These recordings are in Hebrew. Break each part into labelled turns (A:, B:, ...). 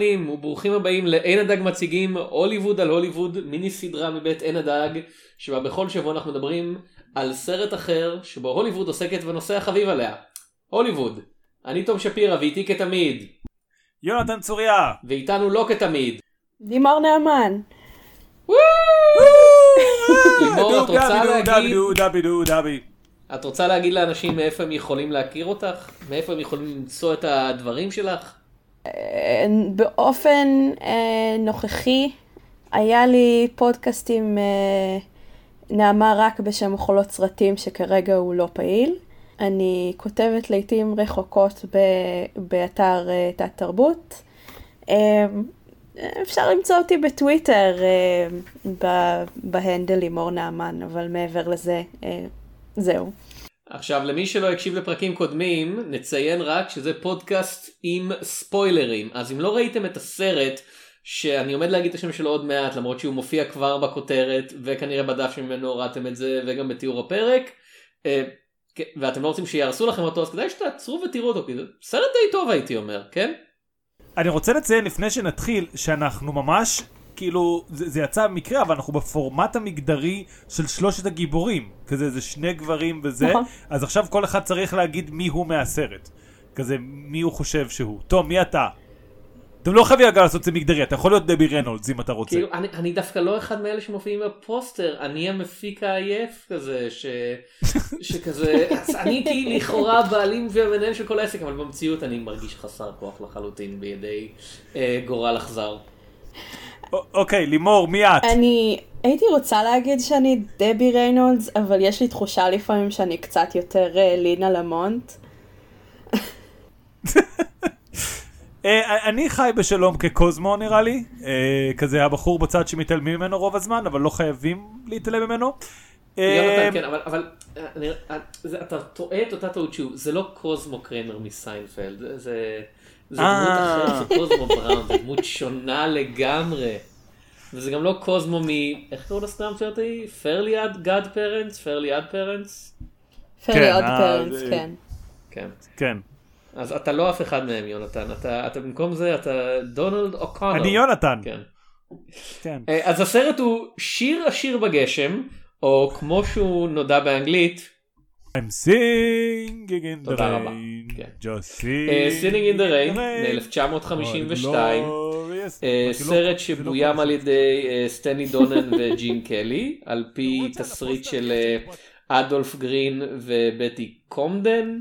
A: המאזינים וברוכים הבאים לעין הדג מציגים הוליווד על הוליווד מיני סדרה מבית עין הדג שבה בכל שבוע אנחנו מדברים על סרט אחר שבו הוליווד עוסקת בנושא החביב עליה. הוליווד. אני תום שפירא ואיתי כתמיד.
B: יונתן צוריה.
A: ואיתנו לא כתמיד.
C: לימור נאמן.
A: לימור את רוצה להגיד את רוצה להגיד לאנשים מאיפה הם יכולים להכיר אותך? מאיפה הם יכולים למצוא את הדברים שלך?
C: באופן אה, נוכחי היה לי פודקאסט עם אה, נעמה רק בשם חולות סרטים שכרגע הוא לא פעיל. אני כותבת לעיתים רחוקות ב, באתר אה, תת תרבות. אפשר למצוא אותי בטוויטר בהנדל לימור נעמן, אבל מעבר לזה, זהו.
A: עכשיו למי שלא הקשיב לפרקים קודמים נציין רק שזה פודקאסט עם ספוילרים אז אם לא ראיתם את הסרט שאני עומד להגיד את השם שלו עוד מעט למרות שהוא מופיע כבר בכותרת וכנראה בדף שממנו הורדתם את זה וגם בתיאור הפרק אה, ואתם לא רוצים שיהרסו לכם אותו אז כדאי שתעצרו ותראו אותו כי זה סרט די טוב הייתי אומר כן?
B: אני רוצה לציין לפני שנתחיל שאנחנו ממש כאילו זה, זה יצא במקרה אבל אנחנו בפורמט המגדרי של שלושת הגיבורים כזה זה שני גברים וזה נכון. אז עכשיו כל אחד צריך להגיד מי הוא מהסרט כזה מי הוא חושב שהוא, טוב מי אתה אתם לא חייבים אגב לעשות את זה מגדרי, אתה יכול להיות דבי ריינולדס אם אתה רוצה.
A: כאילו אני, אני דווקא לא אחד מאלה שמופיעים בפוסטר אני המפיק העייף כזה ש... שכזה אני הייתי לכאורה בעלים והמנהל של כל העסק אבל במציאות אני מרגיש חסר כוח לחלוטין בידי אה, גורל אכזר.
B: אוקיי, לימור, מי את?
C: אני הייתי רוצה להגיד שאני דבי ריינולדס, אבל יש לי תחושה לפעמים שאני קצת יותר אה, לינה למונט.
B: אה, אני חי בשלום כקוזמו נראה לי, אה, כזה הבחור בצד שמתעלמים ממנו רוב הזמן, אבל לא חייבים להתעלם ממנו.
A: יונתן, כן, אבל אתה טועה את אותה טעות שהוא, זה לא קוזמו קריימר מסיינפלד, זה... זה דמות אחרת, זה קוזמו בראון, זה דמות שונה לגמרי. וזה גם לא קוזמו מ... איך קראו לסטראם שלו? פרלי עד גאד פרנטס? פרלי עד פרנטס?
C: פרלי עד פרנטס, כן.
A: כן.
B: כן.
A: אז אתה לא אף אחד מהם יונתן, אתה, אתה במקום זה אתה דונלד אוקונר.
B: אני יונתן.
A: כן. כן. אה, אז הסרט הוא שיר השיר בגשם, או כמו שהוא נודע באנגלית,
B: I'm singing in the rain,
A: כן. just singing in the rain מ-1952, אה, סרט שבוים על ידי אה, סטני דונן וג'ין קלי, על פי תסריט של אה, אדולף גרין ובטי קומדן.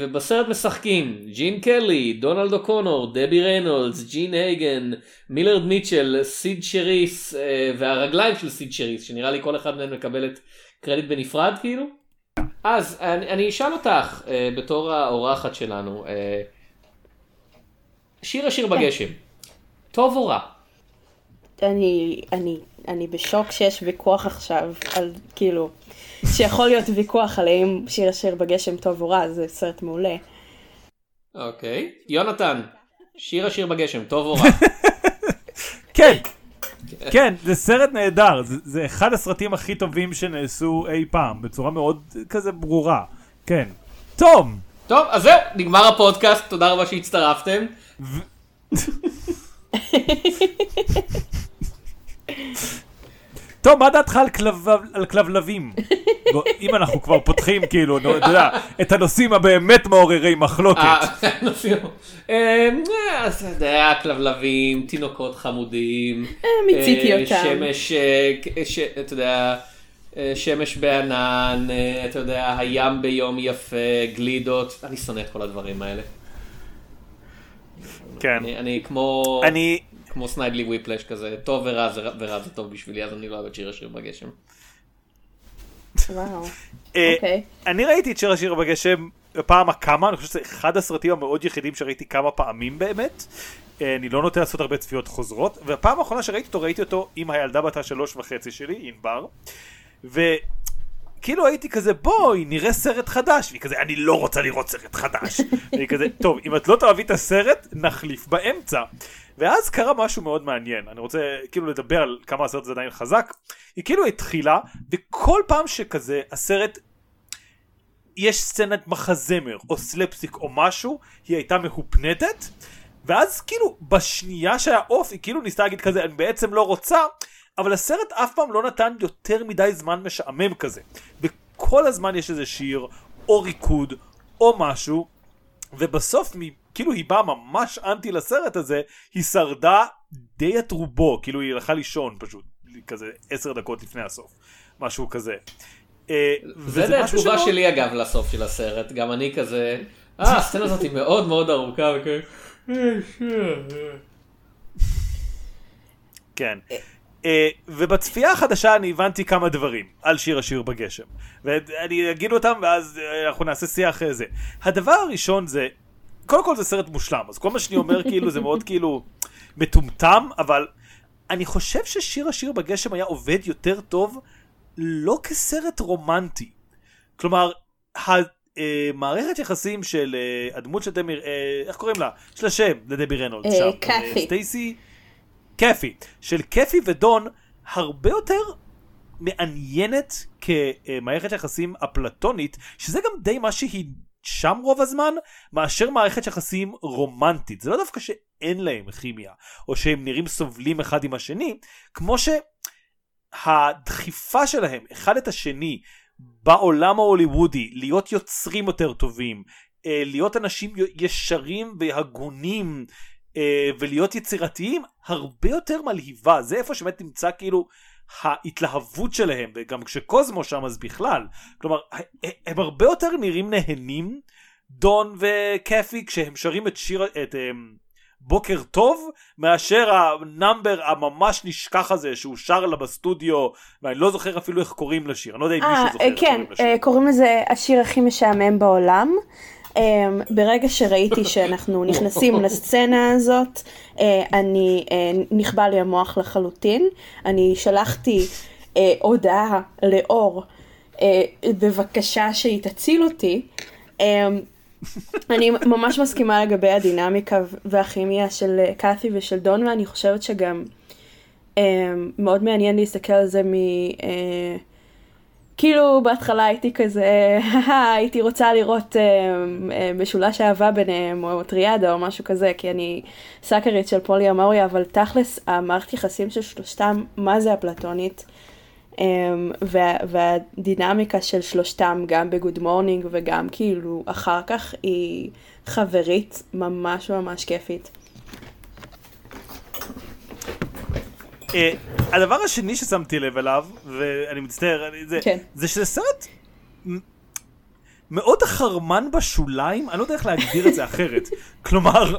A: ובסרט משחקים ג'ין קלי, דונלד אוקונור, דבי ריינולדס, ג'ין הייגן, מילרד מיטשל, סיד צ'ריס והרגליים של סיד צ'ריס שנראה לי כל אחד מהם מקבלת קרדיט בנפרד כאילו. אז אני, אני אשאל אותך אה, בתור האורחת שלנו, אה, שיר אשיר כן. בגשם, טוב או רע?
C: אני, אני, אני בשוק שיש ויכוח עכשיו על כאילו, שיכול להיות ויכוח על האם שיר השיר בגשם טוב או רע, זה סרט מעולה.
A: אוקיי, יונתן, שיר השיר בגשם, טוב או רע?
B: כן. כן, זה סרט נהדר, זה, זה אחד הסרטים הכי טובים שנעשו אי פעם, בצורה מאוד כזה ברורה. כן. תום!
A: טוב, אז זהו, נגמר הפודקאסט, תודה רבה שהצטרפתם. ו...
B: טוב, מה דעתך על, כלב, על כלבלבים? אם אנחנו כבר פותחים כאילו, אתה יודע, את הנושאים הבאמת מעוררי מחלוקת.
A: אה, אה, אז אתה יודע, כלבלבים, תינוקות חמודים.
C: מיציתי אותם.
A: שמש, אתה יודע, שמש בענן, אתה יודע, הים ביום יפה, גלידות, אני שונא את כל הדברים האלה.
B: כן.
A: אני כמו...
B: אני...
A: כמו סניידלי וויפלש כזה, טוב ורע זה, ורע זה טוב בשבילי, אז אני לא אוהב את שיר השיר בגשם.
C: וואו,
B: אה, אוקיי. אני ראיתי את שיר השיר בגשם בפעם הכמה, אני חושב שזה אחד הסרטים המאוד יחידים שראיתי כמה פעמים באמת. אה, אני לא נוטה לעשות הרבה צפיות חוזרות, והפעם האחרונה שראיתי אותו, ראיתי אותו עם הילדה בת השלוש וחצי שלי, ענבר. וכאילו הייתי כזה בואי נראה סרט חדש והיא כזה אני לא רוצה לראות סרט חדש. אני כזה טוב אם את לא תאהבי את הסרט נחליף באמצע. ואז קרה משהו מאוד מעניין, אני רוצה כאילו לדבר על כמה הסרט הזה עדיין חזק. היא כאילו התחילה, וכל פעם שכזה הסרט יש סצנת מחזמר או סלפסיק או משהו, היא הייתה מהופנטת. ואז כאילו בשנייה שהיה אוף היא כאילו ניסתה להגיד כזה אני בעצם לא רוצה אבל הסרט אף פעם לא נתן יותר מדי זמן משעמם כזה וכל הזמן יש איזה שיר או ריקוד או משהו ובסוף כאילו היא באה ממש אנטי לסרט הזה היא שרדה די את רובו כאילו היא הלכה לישון פשוט כזה עשר דקות לפני הסוף משהו כזה.
A: אה, זה התגובה שלי אגב לסוף של הסרט גם אני כזה אה הסצנה הזאת היא מאוד מאוד ארוכה וכאילו
B: כן. אה, ובצפייה החדשה אני הבנתי כמה דברים על שיר השיר בגשם. ואני אגיד אותם ואז אה, אנחנו נעשה שיח זה. הדבר הראשון זה, קודם כל זה סרט מושלם, אז כל מה שאני אומר כאילו זה מאוד כאילו מטומטם, אבל אני חושב ששיר השיר בגשם היה עובד יותר טוב לא כסרט רומנטי. כלומר, המערכת יחסים של הדמות של דמי, איך קוראים לה? יש לה שם לדבי רנולד
C: שם. קאפי.
B: סטייסי. קפי. של קפי ודון הרבה יותר מעניינת כמערכת יחסים אפלטונית, שזה גם די מה שהיא שם רוב הזמן, מאשר מערכת יחסים רומנטית. זה לא דווקא שאין להם כימיה, או שהם נראים סובלים אחד עם השני, כמו שהדחיפה שלהם אחד את השני בעולם ההוליוודי להיות יוצרים יותר טובים, אה, להיות אנשים ישרים והגונים ולהיות יצירתיים הרבה יותר מלהיבה. זה איפה שבאמת נמצא כאילו ההתלהבות שלהם וגם כשקוזמו שם אז בכלל. כלומר הם הרבה יותר נראים נהנים דון וקת'י כשהם שרים את שיר את um, בוקר טוב מאשר ה number הממש נשכח הזה שהוא שר לה בסטודיו ואני לא זוכר אפילו איך קוראים לשיר. אני לא יודע אם מישהו זוכר איך
C: כן, קוראים לשיר. קוראים לזה השיר הכי משעמם בעולם ברגע שראיתי שאנחנו נכנסים לסצנה הזאת, uh, אני, uh, נכבה לי המוח לחלוטין. אני שלחתי uh, הודעה לאור, בבקשה שהיא תציל אותי. Um, אני ממש מסכימה לגבי הדינמיקה והכימיה של קאתי ושל דון, ואני חושבת שגם um, מאוד מעניין להסתכל על זה מ... Uh, כאילו בהתחלה הייתי כזה, הייתי רוצה לראות אה, אה, משולש אהבה ביניהם, או טריאדה או משהו כזה, כי אני סאקרית של פוליאמוריה, אבל תכלס המערכת יחסים של שלושתם, מה זה פלטונית? אה, וה, והדינמיקה של שלושתם, גם ב Good Morning וגם כאילו אחר כך, היא חברית ממש ממש כיפית.
B: הדבר השני ששמתי לב אליו, ואני מצטער, זה, כן. זה שזה סרט מאוד חרמן בשוליים, אני לא יודע איך להגדיר את זה אחרת. כלומר,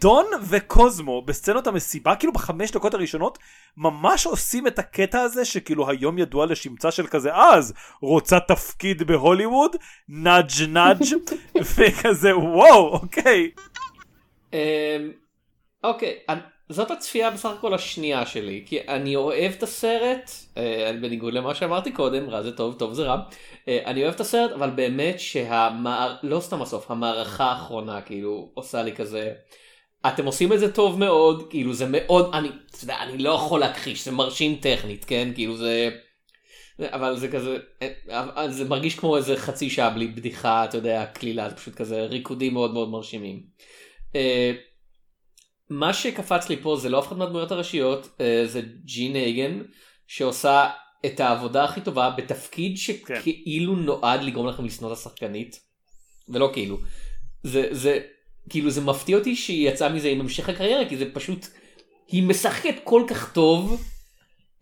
B: דון וקוזמו בסצנות המסיבה, כאילו בחמש דקות הראשונות, ממש עושים את הקטע הזה שכאילו היום ידוע לשמצה של כזה, אז רוצה תפקיד בהוליווד, נאג' נאג', וכזה וואו, אוקיי.
A: אמ, אוקיי, זאת הצפייה בסך הכל השנייה שלי כי אני אוהב את הסרט אה, בניגוד למה שאמרתי קודם רע זה טוב טוב זה רע אה, אני אוהב את הסרט אבל באמת שהמער לא סתם הסוף המערכה האחרונה כאילו עושה לי כזה אתם עושים את זה טוב מאוד כאילו זה מאוד אני יודע, אני לא יכול להכחיש זה מרשים טכנית כן כאילו זה אבל זה כזה אה, זה מרגיש כמו איזה חצי שעה בלי בדיחה אתה יודע קלילה זה פשוט כזה ריקודים מאוד מאוד מרשימים. מה שקפץ לי פה זה לא אף אחד מהדמויות הראשיות, אה, זה ג'ין הייגן שעושה את העבודה הכי טובה בתפקיד כן. שכאילו כן. נועד לגרום לכם לשנוא את השחקנית. ולא כאילו. זה, זה, כאילו זה מפתיע אותי שהיא יצאה מזה עם המשך הקריירה כי זה פשוט, היא משחקת כל כך טוב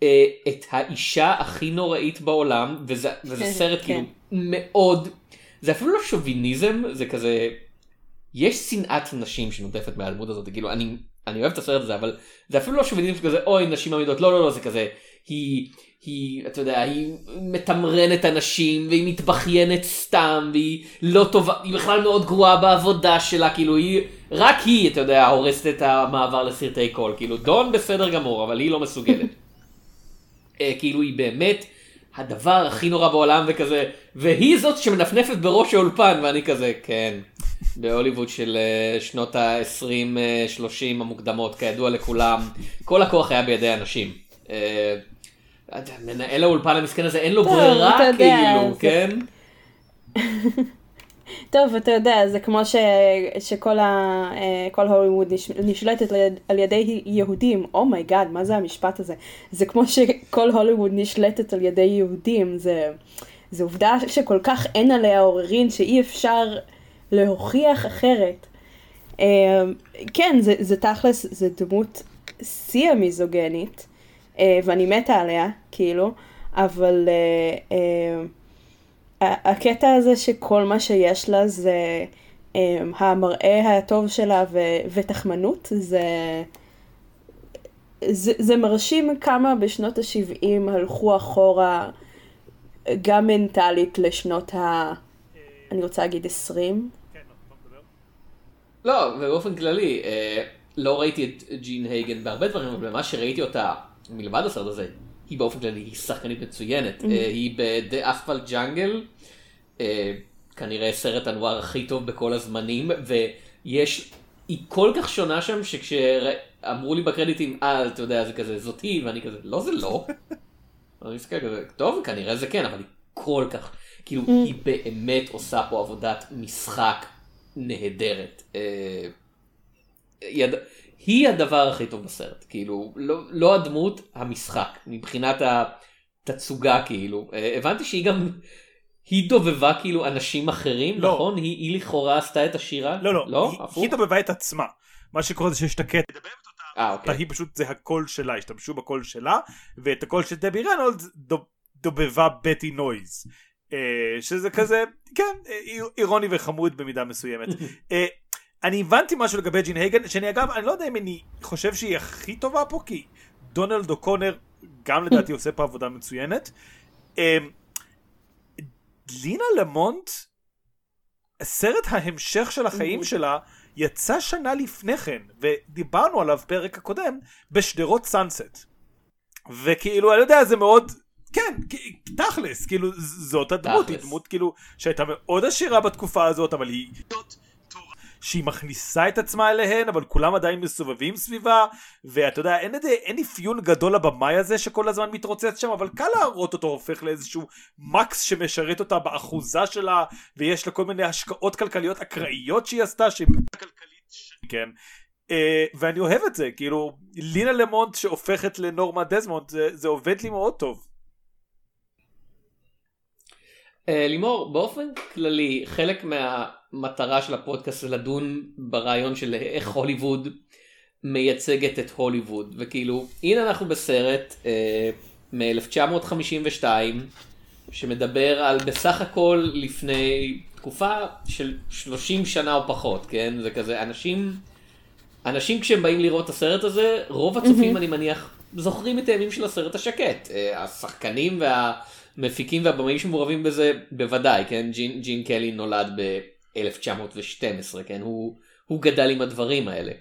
A: אה, את האישה הכי נוראית בעולם וזה, וזה סרט כן. כאילו מאוד, זה אפילו לא שוביניזם, זה כזה יש שנאת נשים שנודפת מהדמות הזאת כאילו אני אני אוהב את הסרט הזה אבל זה אפילו לא שוביניזם כזה אוי נשים עמידות לא לא לא זה כזה היא היא אתה יודע היא מתמרנת אנשים והיא מתבכיינת סתם והיא לא טובה היא בכלל מאוד גרועה בעבודה שלה כאילו היא רק היא אתה יודע הורסת את המעבר לסרטי קול כאילו דון בסדר גמור אבל היא לא מסוגלת. אה, כאילו היא באמת הדבר הכי נורא בעולם וכזה והיא זאת שמנפנפת בראש האולפן ואני כזה כן בהוליווד של אה, שנות ה-20-30 המוקדמות כידוע לכולם כל הכוח היה בידי אנשים. אה, מנהל האולפן המסכן הזה אין לו ברירה כאילו כן.
C: טוב, אתה יודע, זה כמו ש... שכל ה... אה, כל הוליווד נש... נשלטת על ידי יהודים. Oh my God, oh מה זה המשפט הזה? זה כמו שכל הוליווד נשלטת על ידי יהודים. זה... זו עובדה שכל כך אין עליה עוררין שאי אפשר להוכיח אחרת. אה, כן, זה, זה תכלס, זה דמות שיא המיזוגנית, אה, ואני מתה עליה, כאילו, אבל הקטע הזה שכל מה שיש לה זה um, המראה הטוב שלה ו- ותחמנות, זה, זה, זה מרשים כמה בשנות ה-70 הלכו אחורה גם מנטלית לשנות ה... אני רוצה להגיד 20.
A: לא, ובאופן כללי, אה, לא ראיתי את ג'ין הייגן בהרבה דברים, אבל במה שראיתי אותה מלבד הסרט הזה, היא באופן כללי היא שחקנית מצוינת. Mm-hmm. היא ב-The Asphalt Jungle, אה, כנראה סרט הנואר הכי טוב בכל הזמנים, ויש, היא כל כך שונה שם, שכשאמרו לי בקרדיטים, אה, אתה יודע, זה כזה, זאת היא, ואני כזה, לא זה לא. אני מסתכל כזה, טוב, כנראה זה כן, אבל היא כל כך, כאילו, mm. היא באמת עושה פה עבודת משחק נהדרת. אה, יד... היא הדבר הכי טוב בסרט, כאילו, לא, לא הדמות, המשחק, מבחינת התצוגה כאילו. אה, הבנתי שהיא גם, היא דובבה כאילו אנשים אחרים, לא. נכון? היא, היא לכאורה עשתה את השירה?
B: לא, לא, לא? היא, היא דובבה את עצמה. מה שקורה זה שיש את הקטע.
A: אה, אוקיי.
B: היא פשוט, זה הקול שלה, השתמשו בקול שלה, ואת הקול של דבי ריינולדס דובבה בטי נויז. אה, שזה כזה, כן, אה, אירוני וחמוד במידה מסוימת. אני הבנתי משהו לגבי ג'ין הייגן, שאני אגב, אני לא יודע אם אני חושב שהיא הכי טובה פה, כי דונלד אוקונור גם לדעתי עושה פה עבודה מצוינת. אמ, לינה למונט, סרט ההמשך של החיים שלה, יצא שנה לפני כן, ודיברנו עליו פרק הקודם, בשדרות סאנסט. וכאילו, אני יודע, זה מאוד, כן, תכלס, כאילו, זאת הדמות, היא דמות כאילו, שהייתה מאוד עשירה בתקופה הזאת, אבל היא... שהיא מכניסה את עצמה אליהן אבל כולם עדיין מסובבים סביבה ואתה יודע אין, אין אפיון גדול לבמאי הזה שכל הזמן מתרוצץ שם אבל קל להראות אותו הופך לאיזשהו מקס שמשרת אותה באחוזה שלה ויש לה כל מיני השקעות כלכליות אקראיות שהיא עשתה שהיא כן uh, ואני אוהב את זה כאילו לינה למונט שהופכת לנורמה דזמונד זה, זה עובד לי מאוד טוב.
A: Uh, לימור באופן כללי חלק מה... המטרה של הפודקאסט זה לדון ברעיון של איך הוליווד מייצגת את הוליווד. וכאילו הנה אנחנו בסרט אה, מ-1952 שמדבר על בסך הכל לפני תקופה של 30 שנה או פחות כן? זה כזה אנשים אנשים כשהם באים לראות את הסרט הזה רוב הצופים mm-hmm. אני מניח זוכרים את הימים של הסרט השקט. אה, השחקנים והמפיקים והבמאים שמעורבים בזה בוודאי כן ג'ין, ג'ין קלי נולד ב... 1912, כן? הוא, הוא גדל עם הדברים האלה.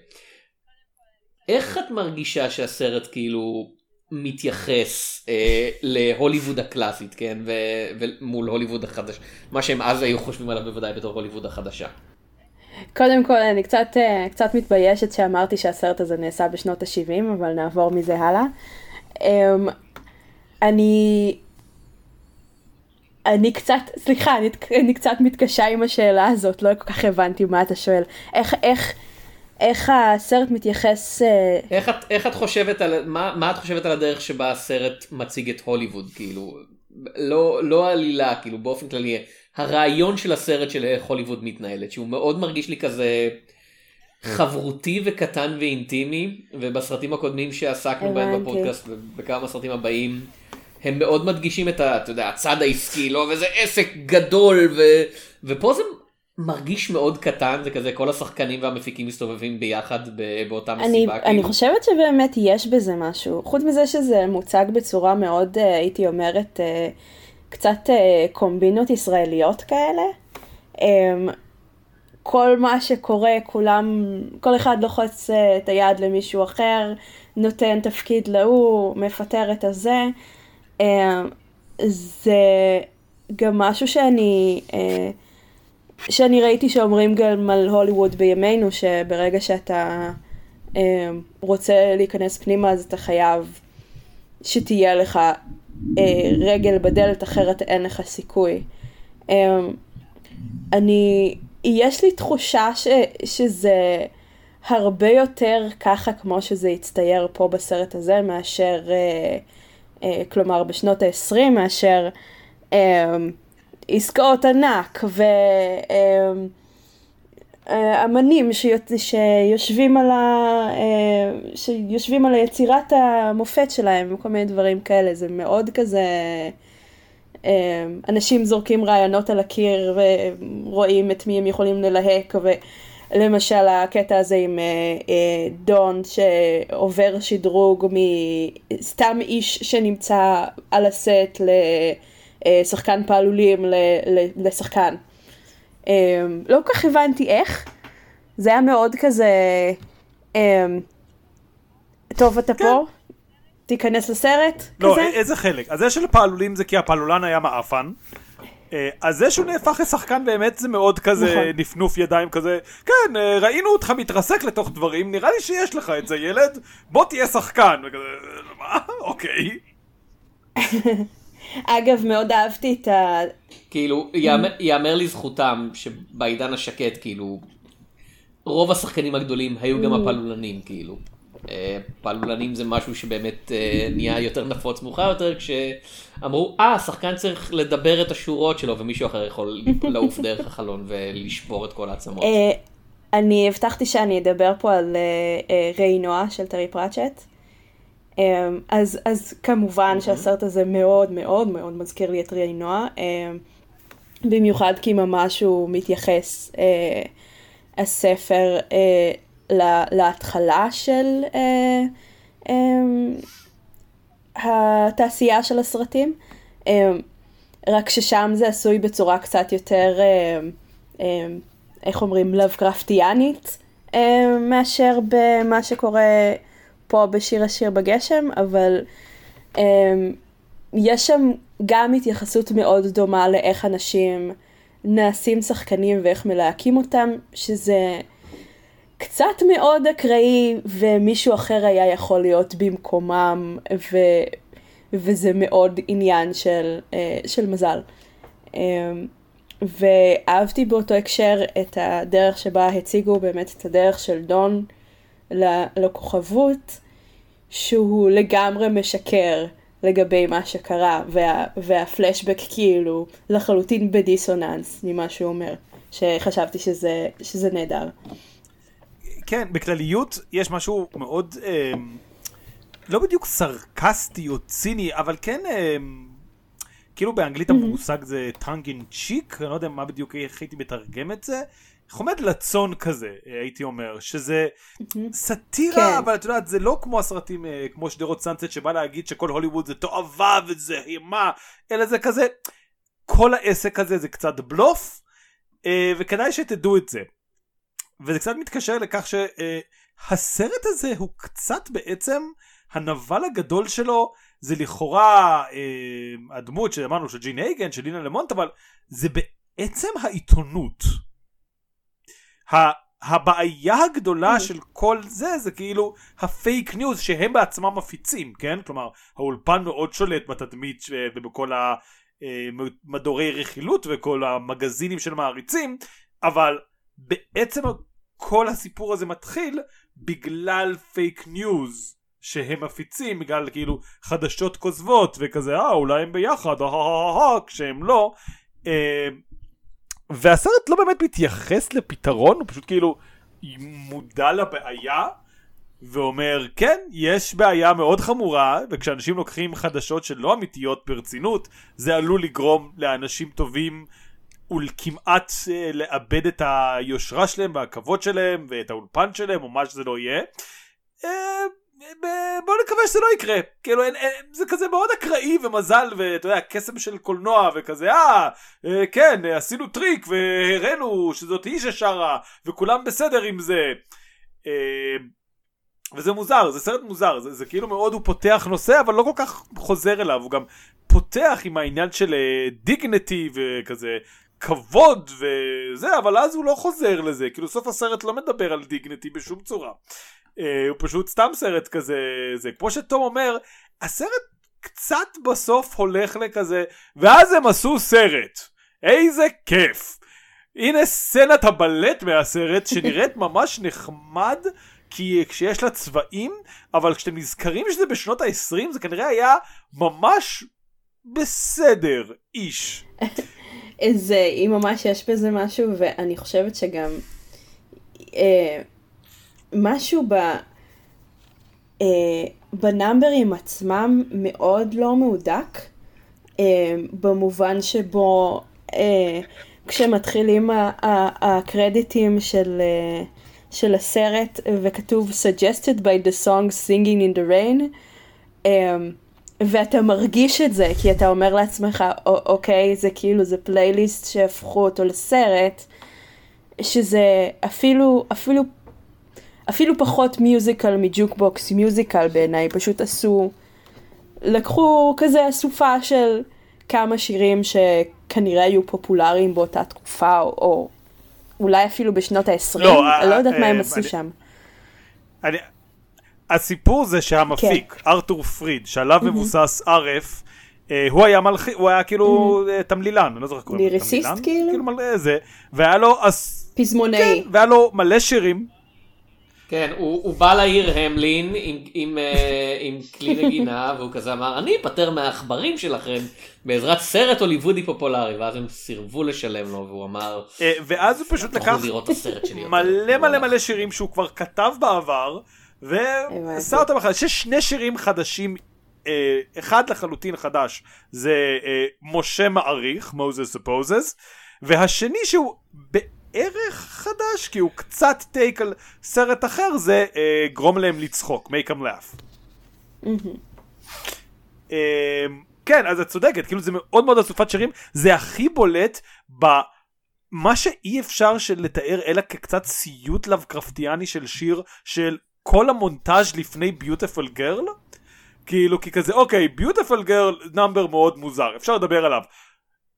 A: איך את מרגישה שהסרט כאילו מתייחס אה, להוליווד הקלאסית, כן? ו, ומול הוליווד החדש, מה שהם אז היו חושבים עליו בוודאי בתור הוליווד החדשה.
C: קודם כל אני קצת, אה, קצת מתביישת שאמרתי שהסרט הזה נעשה בשנות ה-70, אבל נעבור מזה הלאה. אמ, אני אני קצת, סליחה, אני, אני קצת מתקשה עם השאלה הזאת, לא כל כך הבנתי מה אתה שואל. איך, איך, איך הסרט מתייחס... אה,
A: איך את, איך את חושבת על, מה, מה את חושבת על הדרך שבה הסרט מציג את הוליווד, כאילו, לא, לא כאילו, באופן כללי, הרעיון של הסרט של איך הוליווד מתנהלת, שהוא מאוד מרגיש לי כזה חברותי וקטן ואינטימי, ובסרטים הקודמים שעסקנו בהם בפודקאסט, ובכמה מהסרטים הבאים, הם מאוד מדגישים את ה, אתה יודע, הצד העסקי, לא, וזה עסק גדול, ו, ופה זה מרגיש מאוד קטן, זה כזה כל השחקנים והמפיקים מסתובבים ביחד באותה מסיבה.
C: אני, כאילו. אני חושבת שבאמת יש בזה משהו, חוץ מזה שזה מוצג בצורה מאוד, אה, הייתי אומרת, אה, קצת אה, קומבינות ישראליות כאלה. אמ, כל מה שקורה, כולם, כל אחד לוחץ את היד למישהו אחר, נותן תפקיד להוא, מפטר את הזה. אה, זה גם משהו שאני, אה, שאני ראיתי שאומרים גם על הוליווד בימינו, שברגע שאתה אה, רוצה להיכנס פנימה אז אתה חייב שתהיה לך רגל בדלת, אחרת אין לך סיכוי. אני, יש לי תחושה ש, שזה הרבה יותר ככה כמו שזה הצטייר פה בסרט הזה מאשר, אה, אה, כלומר בשנות ה-20 מאשר אה, עסקאות ענק ו... אה, שיושבים על. שיושבים על יצירת המופת שלהם וכל מיני דברים כאלה, זה מאוד כזה, אנשים זורקים רעיונות על הקיר ורואים את מי הם יכולים ללהק, ולמשל הקטע הזה עם דון שעובר שדרוג מסתם איש שנמצא על הסט לשחקן פעלולים לשחקן. לא כל כך הבנתי איך, זה היה מאוד כזה, טוב אתה כן. פה, תיכנס לסרט,
B: לא, כזה. איזה חלק? אז זה של פעלולים זה כי הפעלולן היה מעפן. אה, אז זה שהוא נהפך לשחקן באמת זה מאוד כזה נכון. נפנוף ידיים כזה כן אה, ראינו אותך מתרסק לתוך דברים נראה לי שיש לך את זה ילד בוא תהיה שחקן וכזה מה אוקיי
C: אגב, מאוד אהבתי את ה...
A: כאילו, ייאמר לזכותם שבעידן השקט, כאילו, רוב השחקנים הגדולים היו גם mm. הפעלולנים, כאילו. אה, פעלולנים זה משהו שבאמת אה, נהיה יותר נפוץ מאוחר יותר כשאמרו אה השחקן צריך לדבר את השורות שלו ומישהו אחר יכול לעוף דרך החלון ולשבור את כל העצמות. אה,
C: אני הבטחתי שאני אדבר פה על ריי נועה של טרי פראצ'ט. אז, אז כמובן mm-hmm. שהסרט הזה מאוד מאוד מאוד מזכיר לי את ריאי נועה, במיוחד כי ממש הוא מתייחס, הספר, אה, להתחלה של אה, אמ, התעשייה של הסרטים, רק ששם זה עשוי בצורה קצת יותר, איך אומרים, לאבקרפטיאנית, מאשר במה שקורה פה בשיר השיר בגשם, אבל um, יש שם גם התייחסות מאוד דומה לאיך אנשים נעשים שחקנים ואיך מלהקים אותם, שזה קצת מאוד אקראי ומישהו אחר היה יכול להיות במקומם, ו... וזה מאוד עניין של, uh, של מזל. Um, ואהבתי באותו הקשר את הדרך שבה הציגו באמת את הדרך של דון לכוכבות, שהוא לגמרי משקר לגבי מה שקרה, וה, והפלשבק כאילו לחלוטין בדיסוננס ממה שהוא אומר, שחשבתי שזה, שזה נהדר.
B: כן, בכלליות יש משהו מאוד, אה, לא בדיוק סרקסטי או ציני, אבל כן, אה, כאילו באנגלית mm-hmm. המושג זה tongue in cheek, אני לא יודע מה בדיוק, איך הייתי מתרגם את זה. חומד לצון כזה הייתי אומר שזה סאטירה כן. אבל את יודעת זה לא כמו הסרטים אה, כמו שדרות סאנסט שבא להגיד שכל הוליווד זה תועבה וזה מה אלא זה כזה כל העסק הזה זה קצת בלוף אה, וכדאי שתדעו את זה. וזה קצת מתקשר לכך שהסרט הזה הוא קצת בעצם הנבל הגדול שלו זה לכאורה אה, הדמות שאמרנו של ג'ין הייגן של לינה למונט אבל זה בעצם העיתונות. הבעיה הגדולה mm. של כל זה זה כאילו ה fake news שהם בעצמם מפיצים כן כלומר האולפן מאוד שולט בתדמית ובכל המדורי אה, רכילות וכל המגזינים של מעריצים אבל בעצם כל הסיפור הזה מתחיל בגלל פייק ניוז שהם מפיצים בגלל כאילו חדשות כוזבות וכזה אה אולי הם ביחד אה, אה, אה, כשהם לא. והסרט לא באמת מתייחס לפתרון, הוא פשוט כאילו מודע לבעיה ואומר כן יש בעיה מאוד חמורה וכשאנשים לוקחים חדשות שלא אמיתיות ברצינות זה עלול לגרום לאנשים טובים וכמעט אה, לאבד את היושרה שלהם והכבוד שלהם ואת האולפן שלהם או מה שזה לא יהיה. אה, בוא נקווה שזה לא יקרה. כאילו אין, אין, זה כזה מאוד אקראי ומזל ואתה יודע קסם של קולנוע וכזה אה, אה כן עשינו טריק והראינו שזאת היא ששרה וכולם בסדר עם זה. אה, וזה מוזר זה סרט מוזר זה, זה כאילו מאוד הוא פותח נושא אבל לא כל כך חוזר אליו הוא גם פותח עם העניין של דיגנטי אה, וכזה כבוד וזה אבל אז הוא לא חוזר לזה כאילו סוף הסרט לא מדבר על דיגנטי בשום צורה אה, הוא פשוט סתם סרט כזה, זה כמו שתום אומר, הסרט קצת בסוף הולך לכזה, ואז הם עשו סרט. איזה כיף. הנה סצנת הבלט מהסרט שנראית ממש נחמד כי כשיש לה צבעים אבל כשאתם נזכרים שזה בשנות ה-20 זה כנראה היה ממש בסדר איש.
C: זה, אם ממש יש בזה משהו ואני חושבת שגם אה, משהו ב... אה, בנאמברים עצמם מאוד לא מהודק, אה, במובן שבו אה, כשמתחילים הקרדיטים של, אה, של הסרט וכתוב suggested by the song Singing in the Rain, אה, ואתה מרגיש את זה, כי אתה אומר לעצמך, אוקיי, זה כאילו, זה פלייליסט שהפכו אותו לסרט, שזה אפילו, אפילו אפילו פחות מיוזיקל מ jukebox musical בעיניי, פשוט עשו, לקחו כזה אסופה של כמה שירים שכנראה היו פופולריים באותה תקופה, או, או אולי אפילו בשנות ה-20, לא, אני לא יודעת מה הם עשו שם.
B: אני, הסיפור זה שהמפיק, כן. ארתור פריד, שעליו מבוסס ערף, אה, הוא היה מלכי, הוא היה כאילו אה, תמלילן, אני לא זוכר קוראים
C: לו, ליריסיסט כאילו?
B: כאילו מלא זה, והיה לו,
C: פזמונאי,
B: כן, והיה לו מלא שירים,
A: כן, הוא, הוא בא לעיר המלין עם, עם, אה, עם כלי נגינה, והוא כזה אמר, אני אפטר מהעכברים שלכם בעזרת סרט הוליוודי פופולרי, ואז הם סירבו לשלם לו, והוא אמר,
B: אה, ואז הוא פשוט לקח מלא מלא מלא שירים שהוא כבר כתב בעבר, ועשה אותם אחר, יש שני שירים חדשים אה, אחד לחלוטין חדש זה משה מעריך, מוזס ספוזס, והשני שהוא ערך חדש, כי הוא קצת טייק על סרט אחר, זה אה, גרום להם לצחוק, make them laugh. אה, כן, אז את צודקת, כאילו זה מאוד מאוד אסופת שירים, זה הכי בולט ב... מה שאי אפשר לתאר אלא כקצת סיוט לבקרפטיאני של שיר של כל המונטאז' לפני ביוטיפול גרל כאילו כי כזה אוקיי ביוטיפול גרל נאמבר מאוד מוזר אפשר לדבר עליו.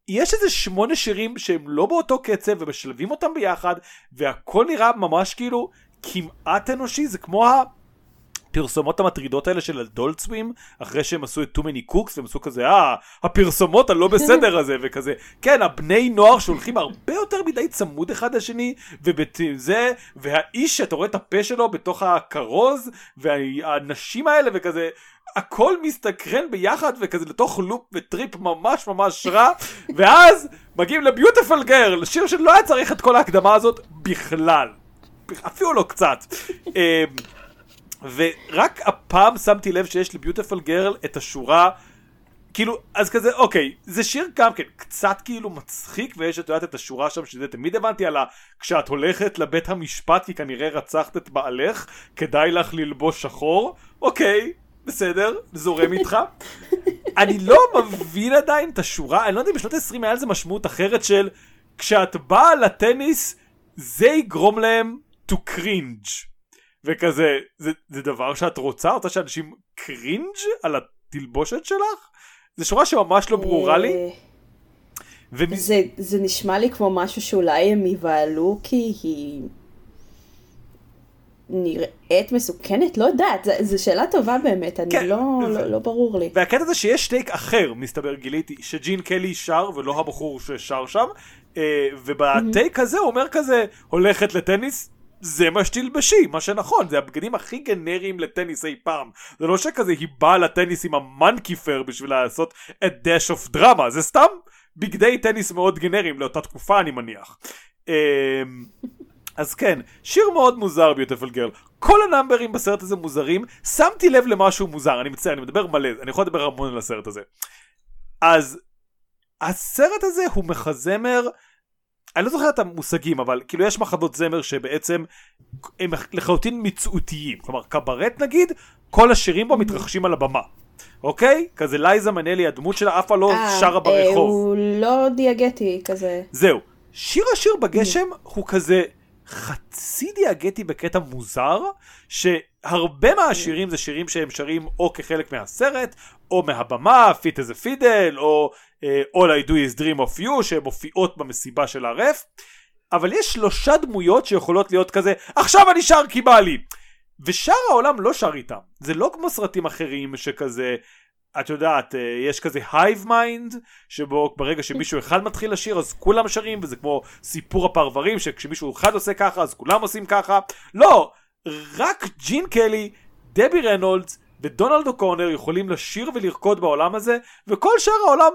B: יש איזה שמונה שירים שהם לא באותו קצב ומשלבים אותם ביחד והכל נראה ממש כאילו כמעט אנושי זה כמו הפרסומות המטרידות האלה של הדולט סווים אחרי שהם עשו את too many cooks והם עשו כזה אה הפרסומות הלא בסדר הזה וכזה. כן הבני נוער שהולכים הרבה יותר מדי צמוד אחד לשני ובזה והאיש שאתה רואה את הפה שלו בתוך הכרוז והאנשים האלה וכזה הכל מסתקרן ביחד וכזה לתוך לופ וטריפ ממש ממש רע. ואז מגיעים לביוטיפול גרל שיר שלא היה צריך את כל ההקדמה הזאת בכלל. אפילו לא קצת ורק הפעם שמתי לב שיש לביוטיפול גרל את השורה כאילו אז כזה אוקיי זה שיר גם כן קצת כאילו מצחיק ויש את יודעת את השורה שם שזה תמיד הבנתי על ה... כשאת הולכת לבית המשפט כי כנראה רצחת את בעלך כדאי לך ללבוש שחור אוקיי בסדר, זורם איתך. אני לא מבין עדיין את השורה, אני לא יודע אם בשנות ה-20 היה לזה משמעות אחרת של כשאת באה לטניס זה יגרום להם to cringe. וכזה, זה, זה דבר שאת רוצה? רוצה שאנשים קרינג' על התלבושת שלך? זו שורה שממש לא ברורה לי. אה,
C: ומ... זה, זה נשמע לי כמו משהו שאולי הם יבהלו כי היא נראית מסוכנת? לא יודעת, זו שאלה טובה באמת, אני כן, לא, ו... לא, לא ברור לי.
B: והקטע זה שיש טייק אחר, מסתבר, גיליתי, שג'ין קלי שר ולא הבחור ששר שם, אה, ובטייק הזה הוא אומר כזה, הולכת לטניס, זה מה שתלבשי, מה שנכון, זה הבגדים הכי גנריים לטניס אי פעם. זה לא שכזה היא באה לטניס עם ה monkey fur בשביל לעשות a dash of drama, זה סתם בגדי טניס מאוד גנריים לאותה תקופה אני מניח. אה, אז כן, שיר מאוד מוזר Beautiful Girl. כל ה numberים בסרט הזה מוזרים, שמתי לב למשהו מוזר, אני מצטער, אני מדבר מלא, אני יכול לדבר המון על הסרט הזה. אז הסרט הזה הוא מחזמר, אני לא זוכר את המושגים, אבל כאילו יש מחדות זמר שבעצם הם לחלוטין מצאותיים. כלומר, קברט נגיד, כל השירים בו מתרחשים על הבמה. אוקיי? כזה לייזה מנלי, הדמות שלה אף פעם לא אה, שרה ברחוב.
C: הוא לא דיאגטי כזה.
B: זהו. שיר השיר בגשם הוא כזה... חצי דיאגטי בקטע מוזר, שהרבה מהשירים זה שירים שהם שרים או כחלק מהסרט, או מהבמה, Fit as a Fiddle, או All I do is dream of you, שהן מופיעות במסיבה של הרף, אבל יש שלושה דמויות שיכולות להיות כזה, עכשיו אני שר כי בא לי. ושאר העולם לא שר איתם. זה לא כמו סרטים אחרים שכזה, את יודעת, יש כזה hive mind, שבו ברגע שמישהו אחד מתחיל לשיר אז כולם שרים, וזה כמו סיפור הפרברים, שכשמישהו אחד עושה ככה אז כולם עושים ככה. לא, רק ג'ין קלי, דבי רנולדס ודונלד אוקונר יכולים לשיר ולרקוד בעולם הזה, וכל שאר העולם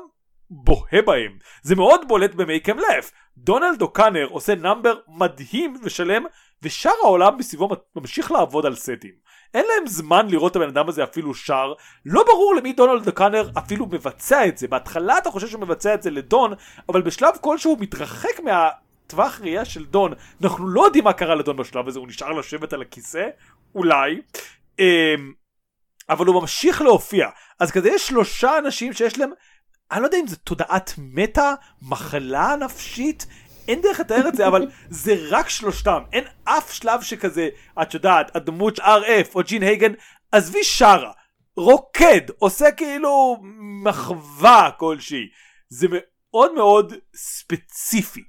B: בוהה בהם. זה מאוד בולט em Laugh. דונלד אוקונר עושה number מדהים ושלם, ושאר העולם מסביבו ממשיך לעבוד על סטים. אין להם זמן לראות את הבן אדם הזה אפילו שר, לא ברור למי דונלד אוקונר אפילו מבצע את זה. בהתחלה אתה חושב שהוא מבצע את זה לדון, אבל בשלב כלשהו הוא מתרחק מה... טווח ראייה של דון, אנחנו לא יודעים מה קרה לדון בשלב הזה, הוא נשאר לשבת על הכיסא, אולי, אמ, אבל הוא ממשיך להופיע. אז כזה יש שלושה אנשים שיש להם אני לא יודע אם זה תודעת מטה, מחלה נפשית, אין דרך לתאר את זה, אבל זה רק שלושתם. אין אף שלב שכזה, את יודעת, הדמות RF או ג'ין הייגן, עזבי שרה, רוקד, עושה כאילו מחווה כלשהי. זה מאוד מאוד ספציפי.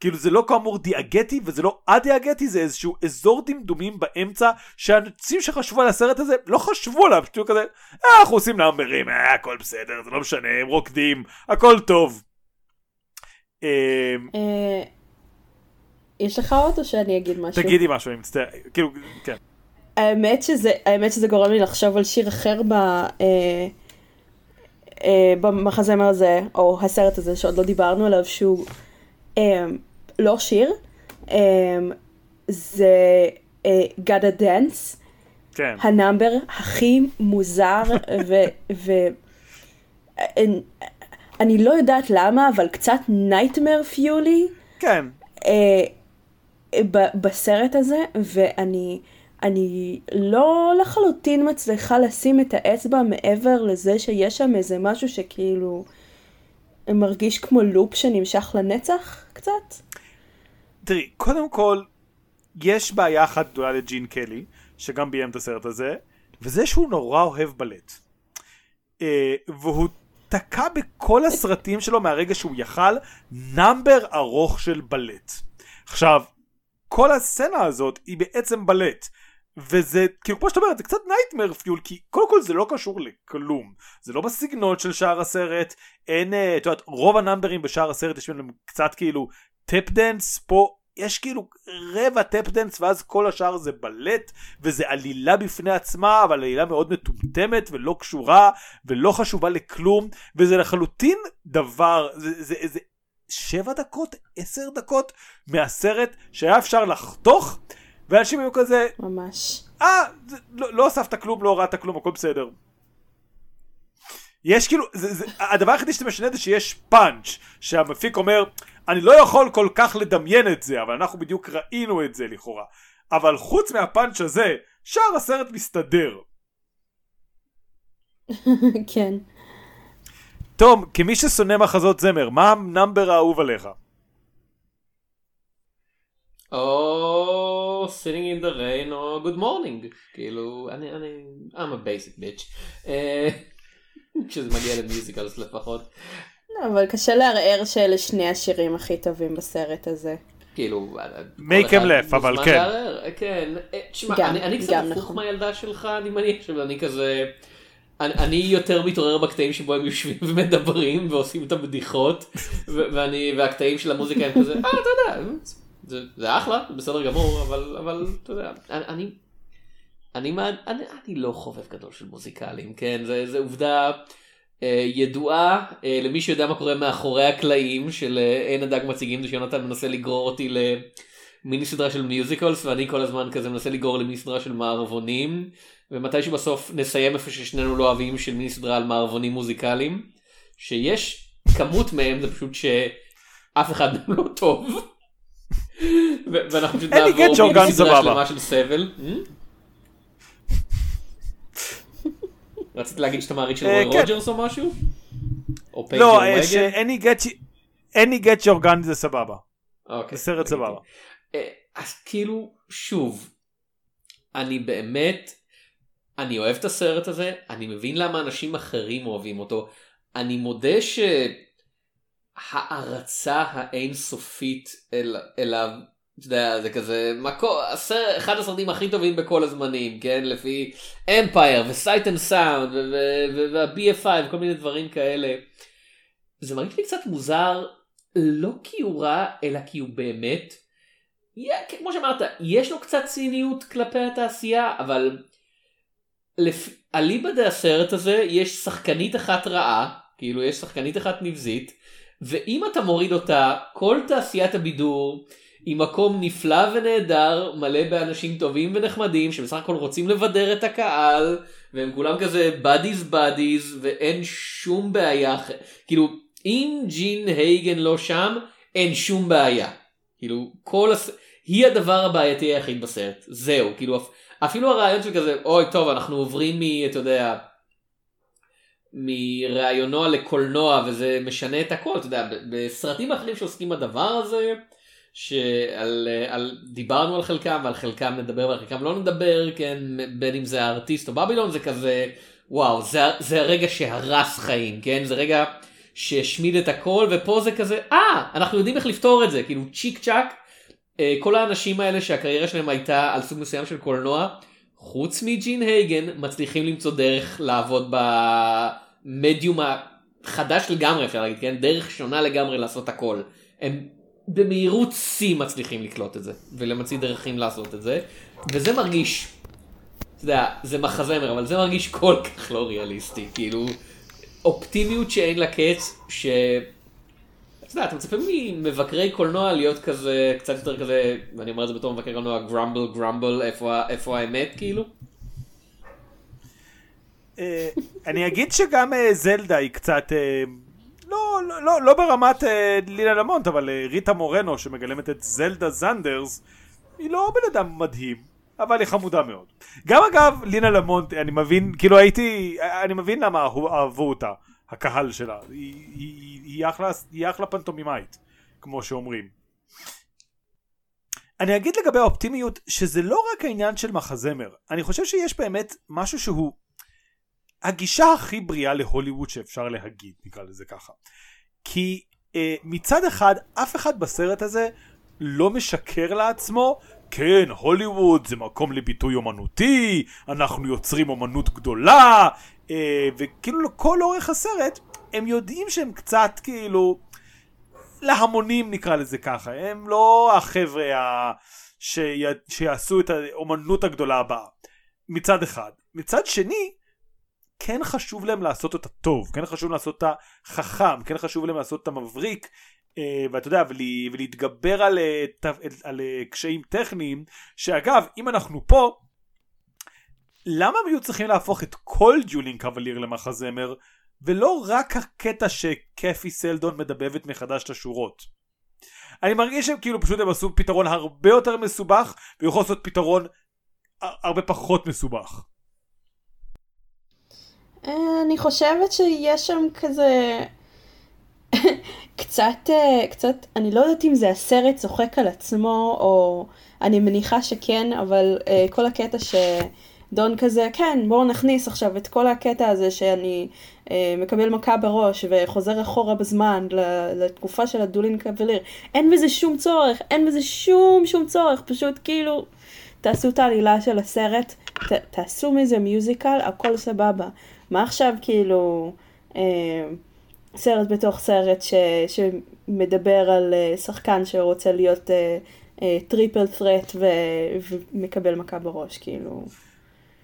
B: כאילו זה לא כאמור דיאגטי וזה לא א-דיאגטי זה איזשהו אזור דמדומים באמצע שהאנשים שחשבו על הסרט הזה לא חשבו עליו פשוט כזה אה, אנחנו עושים נאמברים אה, הכל בסדר זה לא משנה הם רוקדים הכל טוב.
C: אמ, אה, יש לך עוד או שאני אגיד משהו?
B: תגידי משהו אני מצטער כאילו כן.
C: האמת שזה האמת שזה גורם לי לחשוב על שיר אחר ב... אה, אה, במחזמר הזה או הסרט הזה שעוד לא דיברנו עליו שהוא. לא שיר, um, זה uh, gotta dance, כן. ה number הכי מוזר, ואני לא יודעת למה, אבל קצת nightmare fuelי.
B: כן. Uh,
C: בסרט הזה, ואני אני לא לחלוטין מצליחה לשים את האצבע מעבר לזה שיש שם איזה משהו שכאילו מרגיש כמו לופ שנמשך לנצח קצת.
B: תראי, קודם כל, יש בעיה אחת גדולה לג'ין קלי, שגם ביים את הסרט הזה, וזה שהוא נורא אוהב בלט. Uh, והוא תקע בכל הסרטים שלו מהרגע שהוא יכל number ארוך של בלט. עכשיו, כל הסצנה הזאת היא בעצם בלט. וזה כאילו כמו שאתה אומר זה קצת nightmare fuel כי קודם כל זה לא קשור לכלום זה לא בסגנון של שאר הסרט אין אה, את יודעת רוב ה numberים בשאר הסרט יש להם קצת כאילו tap dance פה יש כאילו רבע tap dance ואז כל השאר זה בלט וזה עלילה בפני עצמה אבל עלילה מאוד מטומטמת ולא קשורה ולא חשובה לכלום וזה לחלוטין דבר זה זה זה שבע דקות עשר דקות מהסרט שהיה אפשר לחתוך ואנשים היו כזה
C: ממש.
B: אה לא, לא הוספת כלום לא הורדת כלום הכל בסדר. יש כאילו זה, זה, הדבר היחידי שאתה משנה זה שיש פאנץ' שהמפיק אומר אני לא יכול כל כך לדמיין את זה, אבל אנחנו בדיוק ראינו את זה לכאורה. אבל חוץ מהפאנץ' הזה, שאר הסרט מסתדר.
C: כן.
B: תום, כמי ששונא מחזות זמר, מה ה number האהוב עליך?
A: או sitting in the rain או good morning כאילו אני אני I'm a basic bitch אה, כשזה מגיע למיוזיקלס לפחות
C: אבל קשה לערער שאלה שני השירים הכי טובים בסרט הזה.
A: כאילו,
B: make him laugh, אבל כן.
A: כן, אה, תשמע, אני קצת הפוך נכון. מהילדה שלך, אני מניח שאני כזה, אני יותר מתעורר בקטעים שבו הם יושבים ומדברים ועושים את הבדיחות, והקטעים של המוזיקה הם כזה, אה, אתה יודע, זה אחלה, זה בסדר גמור, אבל אתה יודע, אני, אני, אני לא חובב גדול של מוזיקלים, כן, זה עובדה. אה, ידועה אה, למי שיודע מה קורה מאחורי הקלעים של אה, אין הדג מציגים זה שיונתן מנסה לגרור אותי למיני סדרה של מיוזיקלס ואני כל הזמן כזה מנסה לגרור למיני סדרה של מערבונים ומתי שבסוף נסיים איפה ששנינו לא אוהבים של מיני סדרה על מערבונים מוזיקליים שיש כמות מהם זה פשוט שאף אחד מהם לא טוב. ואנחנו פשוט נעבור מיני סדרה שלמה של סבל. רצית להגיד שאתה מעריץ של רוי אה, כן. רוג'רס או משהו?
B: לא, any get your gun זה סבבה. אוקיי. זה סרט סבבה.
A: אה, אז כאילו, שוב, אני באמת, אני אוהב את הסרט הזה, אני מבין למה אנשים אחרים אוהבים אותו. אני מודה שהערצה האינסופית אל, אליו אתה יודע, זה כזה, מקו, אחד הסרטים הכי טובים בכל הזמנים, כן? לפי אמפייר וסייט אנד סאונד וה-BFI וכל מיני דברים כאלה. זה מרגיש לי קצת מוזר, לא כי הוא רע, אלא כי הוא באמת, כמו שאמרת, יש לו קצת ציניות כלפי התעשייה, אבל לפ... אליבא דה הסרט הזה יש שחקנית אחת רעה, כאילו יש שחקנית אחת נבזית, ואם אתה מוריד אותה, כל תעשיית הבידור היא מקום נפלא ונהדר, מלא באנשים טובים ונחמדים, שבסך הכל רוצים לבדר את הקהל, והם כולם כזה buddies buddies, ואין שום בעיה, כאילו, אם ג'ין הייגן לא שם, אין שום בעיה. כאילו, כל הס... היא הדבר הבעייתי היחיד בסרט, זהו, כאילו, אפילו הרעיון של כזה, אוי טוב, אנחנו עוברים מ... אתה יודע, מראיונוע לקולנוע וזה משנה את הכל, אתה יודע, בסרטים אחרים שעוסקים בדבר הזה, שעל על, דיברנו על חלקם ועל חלקם נדבר ועל חלקם לא נדבר, כן, בין אם זה הארטיסט או בבילון, זה כזה, וואו, זה, זה הרגע שהרס חיים, כן, זה רגע שהשמיד את הכל, ופה זה כזה, אה, אנחנו יודעים איך לפתור את זה, כאילו צ'יק צ'אק, אה, כל האנשים האלה שהקריירה שלהם הייתה על סוג מסוים של קולנוע, חוץ מג'ין הייגן, מצליחים למצוא דרך לעבוד במדיום החדש לגמרי אפשר להגיד, כן? דרך שונה לגמרי לעשות הכל. הם במהירות שיא מצליחים לקלוט את זה, ולמציא דרכים לעשות את זה, וזה מרגיש, אתה יודע, זה מחזמר, אבל זה מרגיש כל כך לא ריאליסטי, כאילו, אופטימיות שאין לה קץ, ש... אתה יודע, אתה מצפה ממבקרי קולנוע להיות כזה, קצת יותר כזה, ואני אומר את זה בתור מבקר קולנוע, גרמבל גרמבל, איפה האמת כאילו?
B: אה, אני אגיד שגם אה, זלדה היא קצת, אה, לא, לא, לא, לא ברמת לילה למונט, אבל ריטה מורנו שמגלמת את זלדה זנדרס, היא לא בן אדם מדהים, אבל היא חמודה מאוד. גם אגב, לינה למונט, אני מבין, כאילו הייתי, אני מבין למה אהבו אותה. הקהל שלה. היא, היא, היא, אחלה, היא אחלה פנטומימאית, כמו שאומרים. אני אגיד לגבי האופטימיות שזה לא רק העניין של מחזמר, אני חושב שיש באמת משהו שהוא הגישה הכי בריאה להוליווד שאפשר להגיד, נקרא לזה ככה. כי אה, מצד אחד, אף אחד בסרט הזה לא משקר לעצמו, כן, הוליווד זה מקום לביטוי אומנותי, אנחנו יוצרים אומנות גדולה, אה, וכאילו לכל אורך הסרט הם יודעים שהם קצת כאילו להמונים נקרא לזה ככה. הם לא החבר'ה ה... שי... שיעשו את האומנות הגדולה הבאה. מצד אחד. מצד שני כן חשוב להם לעשות אותה טוב כן חשוב לעשות אותה חכם כן חשוב להם לעשות אותה מבריק אה, ואתה יודע ולה... ולהתגבר על, אה, על, על קשיים טכניים שאגב אם אנחנו פה למה הם היו צריכים להפוך את כל ג'ולין קווליר למחזמר, ולא רק הקטע שקפי סלדון מדבבת מחדש את השורות? אני מרגיש שהם כאילו פשוט הם עשו פתרון הרבה יותר מסובך, ויכול לעשות פתרון הרבה פחות מסובך.
C: אה, אני חושבת שיש שם כזה קצת, אה, קצת, אני לא יודעת אם זה הסרט צוחק על עצמו, או אני מניחה שכן, אבל אה, כל הקטע ש... דון כזה, כן, בואו נכניס עכשיו את כל הקטע הזה שאני אה, מקבל מכה בראש וחוזר אחורה בזמן לתקופה של הדולין קבליר. אין בזה שום צורך, אין בזה שום שום צורך, פשוט כאילו, תעשו את העלילה של הסרט, ת, תעשו מזה מיוזיקל, הכל סבבה. מה עכשיו כאילו... אה, סרט בתוך סרט ש, שמדבר על uh, שחקן שרוצה להיות triple uh, threat ומקבל מכה בראש, כאילו.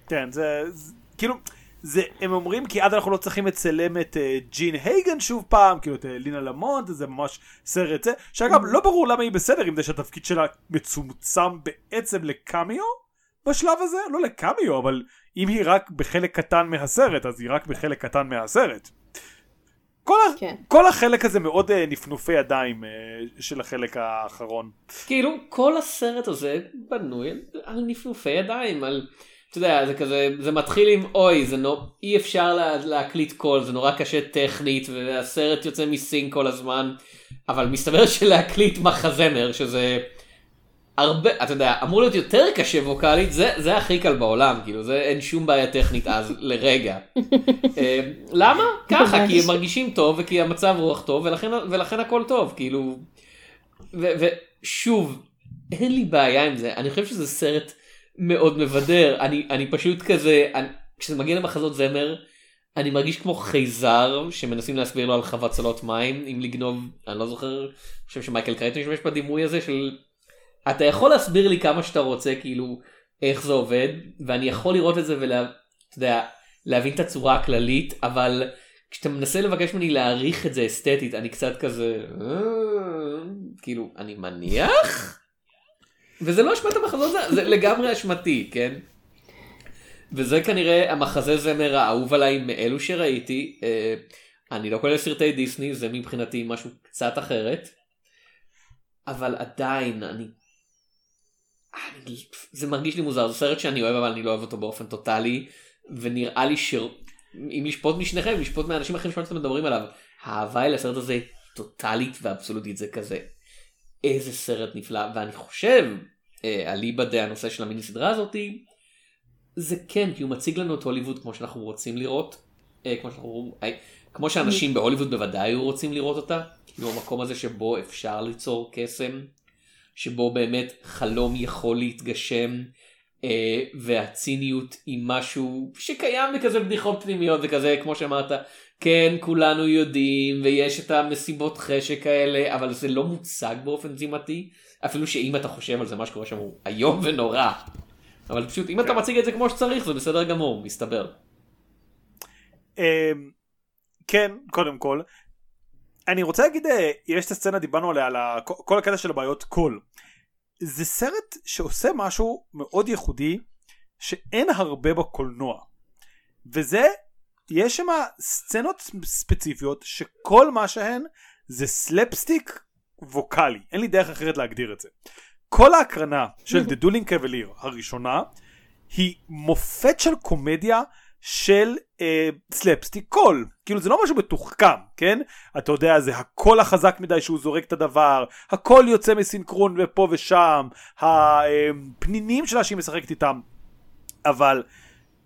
B: כן, זה, זה כאילו, זה, הם אומרים כי אז אנחנו לא צריכים לצלם את uh, ג'ין הייגן שוב פעם, כאילו את uh, לינה למונט, זה ממש סרט זה, שאגב לא ברור למה היא בסדר עם זה שהתפקיד שלה מצומצם בעצם לקמיו בשלב הזה, לא לקמיו, אבל אם היא רק בחלק קטן מהסרט, אז היא רק בחלק קטן מהסרט. כל, כן. כל החלק הזה מאוד uh, נפנופי ידיים uh, של החלק האחרון.
A: כאילו כל הסרט הזה בנוי על נפנופי ידיים, על... אתה יודע, זה כזה, זה מתחיל עם אוי, זה נו, אי אפשר לה, להקליט קול, זה נורא קשה טכנית, והסרט יוצא מסין כל הזמן, אבל מסתבר שלהקליט מחזמר, שזה הרבה, אתה יודע, אמור להיות יותר קשה ווקאלית, זה, זה הכי קל בעולם, כאילו, זה אין שום בעיה טכנית אז, לרגע. אה, למה? ככה, כי הם מרגישים טוב, וכי המצב רוח טוב, ולכן, ולכן הכל טוב, כאילו, ושוב, אין לי בעיה עם זה, אני חושב שזה סרט מאוד מבדר, אני, אני פשוט כזה, אני, כשזה מגיע למחזות זמר, אני מרגיש כמו חייזר שמנסים להסביר לו על חוות צלות מים, אם לגנוב, אני לא זוכר, אני חושב שמייקל קרייטון משתמש בדימוי הזה של, אתה יכול להסביר לי כמה שאתה רוצה, כאילו, איך זה עובד, ואני יכול לראות את זה ולה... אתה יודע, להבין את הצורה הכללית, אבל כשאתה מנסה לבקש ממני להעריך את זה אסתטית, אני קצת כזה, אה, כאילו, אני מניח? וזה לא אשמת המחזות, זה, זה לגמרי אשמתי, כן? וזה כנראה המחזה זמר האהוב עליי מאלו שראיתי. אה, אני לא כולל סרטי דיסני, זה מבחינתי משהו קצת אחרת. אבל עדיין, אני... זה מרגיש לי מוזר, זה סרט שאני אוהב אבל אני לא אוהב אותו באופן טוטאלי. ונראה לי שאם לשפוט משניכם, לשפוט מאנשים אחרים שאתם מדברים עליו, האהבה אל הסרט הזה טוטאלית ואבסולוטית זה כזה. איזה סרט נפלא, ואני חושב, אה, אליבא דה הנושא של המיני סדרה הזאתי, זה כן, כי הוא מציג לנו את הוליווד כמו שאנחנו רוצים לראות, אה, כמו, שאנחנו, כמו שאנשים בהוליווד בוודאי היו רוצים לראות אותה, כאילו המקום הזה שבו אפשר ליצור קסם, שבו באמת חלום יכול להתגשם, אה, והציניות היא משהו שקיים בכזה בדיחות פנימיות וכזה כמו שאמרת כן כולנו יודעים ויש את המסיבות חשק האלה אבל זה לא מוצג באופן זימתי אפילו שאם אתה חושב על זה מה שקורה שם הוא איום ונורא. אבל פשוט אם אתה כן. מציג את זה כמו שצריך זה בסדר גמור מסתבר.
B: אמ, כן קודם כל אני רוצה להגיד אה, יש את הסצנה דיברנו עליה על כל הקטע של הבעיות קול. זה סרט שעושה משהו מאוד ייחודי שאין הרבה בקולנוע. וזה יש שם סצנות ספציפיות שכל מה שהן זה סלפסטיק ווקאלי. אין לי דרך אחרת להגדיר את זה. כל ההקרנה של The Dueling Cavalier הראשונה היא מופת של קומדיה של אה, סלפסטיק קול כאילו זה לא משהו מתוחכם כן? אתה יודע זה הקול החזק מדי שהוא זורק את הדבר הקול יוצא מסינכרון ופה ושם הפנינים שלה שהיא משחקת איתם. אבל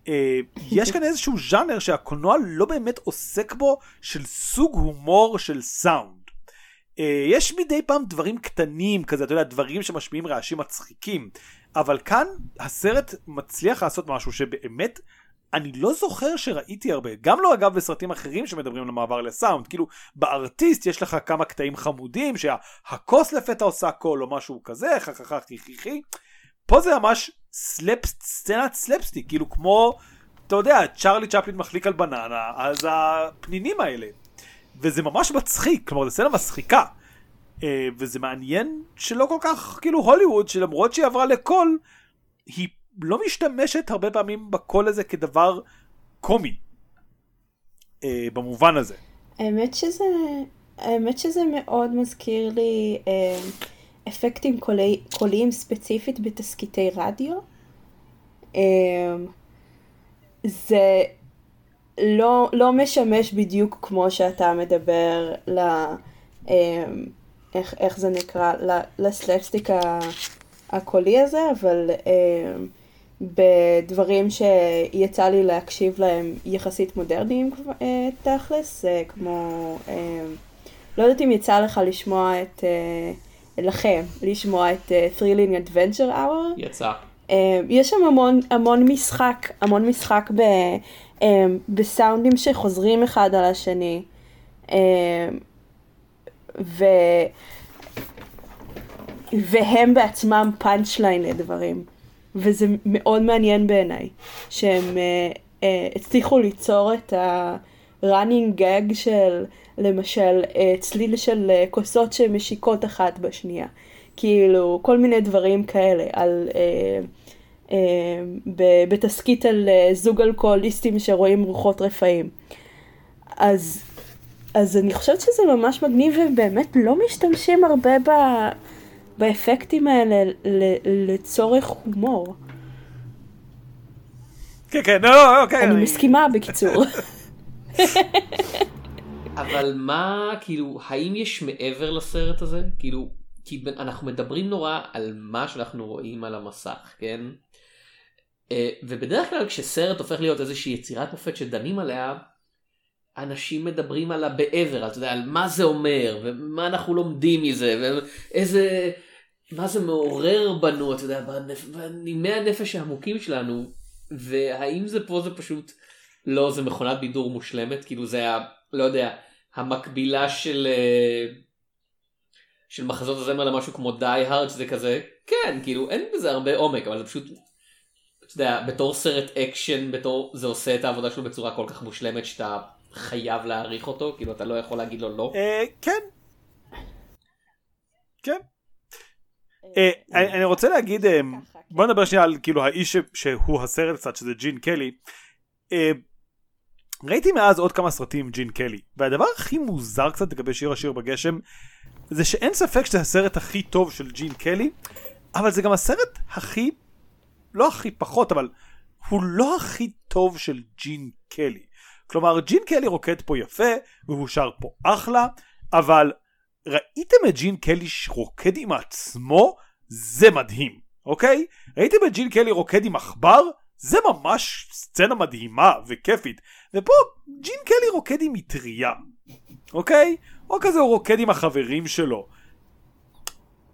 B: אה, יש כאן איזשהו ז'אנר שהקולנוע לא באמת עוסק בו של סוג הומור של סאונד. אה, יש מדי פעם דברים קטנים כזה אתה יודע דברים שמשמיעים רעשים מצחיקים. אבל כאן הסרט מצליח לעשות משהו שבאמת אני לא זוכר שראיתי הרבה, גם לא אגב בסרטים אחרים שמדברים על מעבר לסאונד, כאילו בארטיסט יש לך כמה קטעים חמודים שהכוס לפתע עושה קול או משהו כזה, חככה חיכיכי, פה זה ממש סלפ, סצנת סלפסטיק, כאילו כמו, אתה יודע, צ'רלי צ'פלין מחליק על בננה, אז הפנינים האלה, וזה ממש מצחיק, כלומר זו סצנה מצחיקה. אה, וזה מעניין שלא כל כך כאילו הוליווד שלמרות שהיא עברה לקול היא לא משתמשת הרבה פעמים בקול הזה כדבר קומי אה, במובן הזה.
C: האמת שזה, האמת שזה מאוד מזכיר לי אה, אפקטים קולי, קוליים ספציפית בתסקיטי רדיו. אה, זה לא, לא משמש בדיוק כמו שאתה מדבר ל... אה, איך, איך זה נקרא? לסלפסטיק הקולי הזה, אבל אה, בדברים שיצא לי להקשיב להם יחסית מודרניים אה, תכלס, אה, כמו, אה, לא יודעת אם יצא לך לשמוע את, לכם, לשמוע את Thrilling Adventure Hour.
A: יצא.
C: יש שם המון, המון משחק, המון משחק ב, בסאונדים שחוזרים אחד על השני. ו... והם בעצמם פאנצ' ליין לדברים. וזה מאוד מעניין בעיניי, שהם uh, uh, הצליחו ליצור את ה-running gag של למשל uh, צליל של uh, כוסות שמשיקות אחת בשנייה. כאילו, כל מיני דברים כאלה, על, uh, uh, בתסכית על uh, זוג אלכוהוליסטים שרואים רוחות רפאים. אז, אז אני חושבת שזה ממש מגניב, ובאמת לא משתמשים הרבה ב... באפקטים האלה לצורך הומור.
B: כן, כן, לא, לא,
C: אוקיי. אני מסכימה בקיצור.
A: אבל מה, כאילו, האם יש מעבר לסרט הזה? כאילו, כי אנחנו מדברים נורא על מה שאנחנו רואים על המסך, כן? אה, ובדרך כלל כשסרט הופך להיות איזושהי יצירת מופת שדנים עליה, אנשים מדברים על הבעבר, אתה יודע, על מה זה אומר, ומה אנחנו לומדים מזה, ואיזה מה זה מעורר בנו, אתה יודע, בנימי הנפש העמוקים שלנו, והאם זה פה זה פשוט, לא, זה מכונת בידור מושלמת, כאילו זה היה, לא יודע, המקבילה של, אה, של מחזות הזמר למשהו כמו Die Hard, שזה כזה, כן, כאילו אין בזה הרבה עומק, אבל זה פשוט, אתה יודע, בתור סרט אקשן, בתור, זה עושה את העבודה שלו בצורה כל כך מושלמת שאתה חייב להעריך אותו, כאילו אתה לא יכול להגיד לו לא.
B: אה, כן. כן. אה, אני רוצה להגיד, אה, בוא נדבר שנייה על כאילו האיש שהוא הסרט קצת, שזה ג'ין קלי. ראיתי מאז עוד כמה סרטים עם ג'ין קלי, והדבר הכי מוזר קצת לגבי שיר השיר בגשם, זה שאין ספק שזה הסרט הכי טוב של ג'ין קלי, אבל זה גם הסרט הכי, לא הכי פחות, אבל הוא לא הכי טוב של ג'ין קלי. כלומר, ג'ין קלי רוקד פה יפה, והוא שר פה אחלה, אבל ראיתם את ג'ין קלי רוקד עם עצמו? זה מדהים, אוקיי? ראיתם את ג'ין קלי רוקד עם עכבר? זה ממש סצנה מדהימה וכיפית. ופה ג'ין קלי רוקד עם מטריה, אוקיי? או כזה הוא רוקד עם החברים שלו.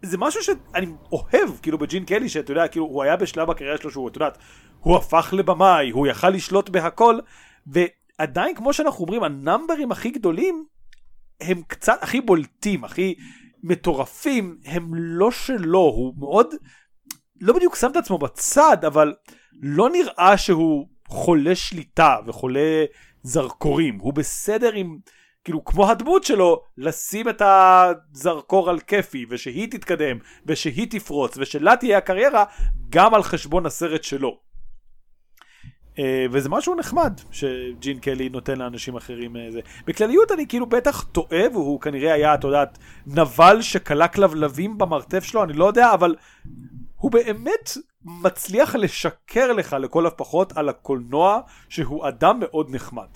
B: זה משהו שאני אוהב כאילו בג'ין קלי שאתה יודע כאילו הוא היה בשלב הקריירה שלו שהוא את יודעת הוא הפך לבמאי הוא יכל לשלוט בהכל ועדיין כמו שאנחנו אומרים הנאמברים הכי גדולים הם קצת הכי בולטים הכי מטורפים הם לא שלו הוא מאוד לא בדיוק שם את עצמו בצד אבל לא נראה שהוא חולה שליטה וחולה זרקורים הוא בסדר עם כאילו כמו הדמות שלו לשים את הזרקור על כיפי ושהיא תתקדם ושהיא תפרוץ ושלה תהיה הקריירה גם על חשבון הסרט שלו. Uh, וזה משהו נחמד שג'ין קלי נותן לאנשים אחרים uh, זה. בכלליות אני כאילו בטח טועה והוא כנראה היה את יודעת נבל שכלה כלבלבים במרתף שלו אני לא יודע אבל הוא באמת מצליח לשקר לך לכל הפחות על הקולנוע שהוא אדם מאוד נחמד.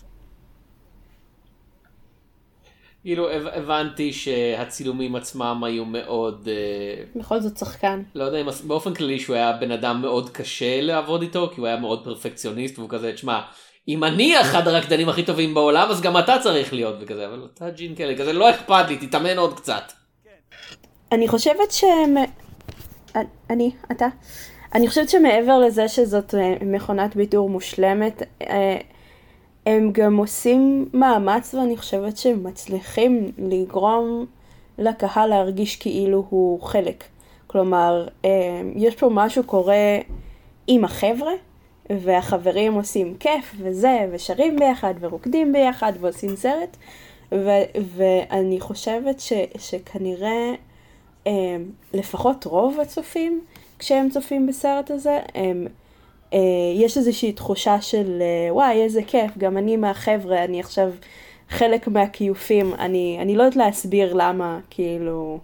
A: כאילו הבנתי שהצילומים עצמם היו מאוד... אה,
C: בכל זאת שחקן.
A: לא יודע באופן כללי שהוא היה בן אדם מאוד קשה לעבוד איתו כי הוא היה מאוד פרפקציוניסט והוא כזה תשמע אם אני אחד הרקדנים הכי טובים בעולם אז גם אתה צריך להיות וכזה אבל אתה ג'ין קלי כזה לא אכפת לי תתאמן עוד קצת.
C: אני חושבת שהם... אני, אתה? אני חושבת שמעבר לזה שזאת אה, מכונת בידור מושלמת, אה, הם גם עושים מאמץ ואני חושבת שהם מצליחים לגרום לקהל להרגיש כאילו הוא חלק. כלומר, אה, יש פה משהו קורה עם החבר'ה, והחברים עושים כיף וזה, ושרים ביחד, ורוקדים ביחד, ועושים סרט, ו- ואני חושבת ש- שכנראה לפחות רוב הצופים כשהם צופים בסרט הזה, הם, אה, יש איזושהי תחושה של אה, וואי איזה כיף, גם אני מהחבר'ה, אני עכשיו חלק מהכיופים, אני, אני לא יודעת להסביר למה, כאילו,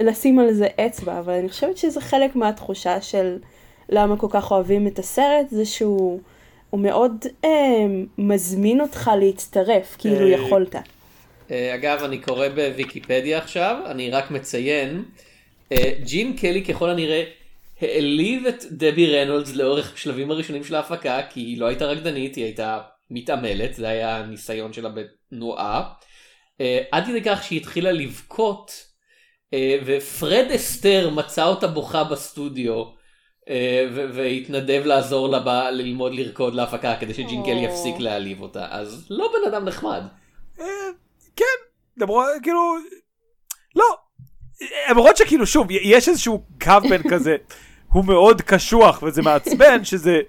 C: לשים על זה אצבע, אבל אני חושבת שזה חלק מהתחושה של למה כל כך אוהבים את הסרט, זה שהוא מאוד אה, מזמין אותך להצטרף, כאילו אה, יכולת.
A: אה, אגב, אני קורא בוויקיפדיה עכשיו, אני רק מציין. אה, ג'ין קלי ככל הנראה העליב את דבי רנולדס לאורך השלבים הראשונים של ההפקה כי היא לא הייתה רקדנית היא הייתה מתעמלת זה היה הניסיון שלה בתנועה. אה, עד כדי כך שהיא התחילה לבכות אה, ופרד אסתר מצא אותה בוכה בסטודיו והתנדב לעזור לה ללמוד לרקוד להפקה כדי שג'ין קלי יפסיק להעליב אותה. אז לא בן אדם נחמד.
B: כן למרות כאילו לא. למרות שכאילו שוב יש איזשהו קו בין כזה הוא מאוד קשוח וזה מעצבן שזה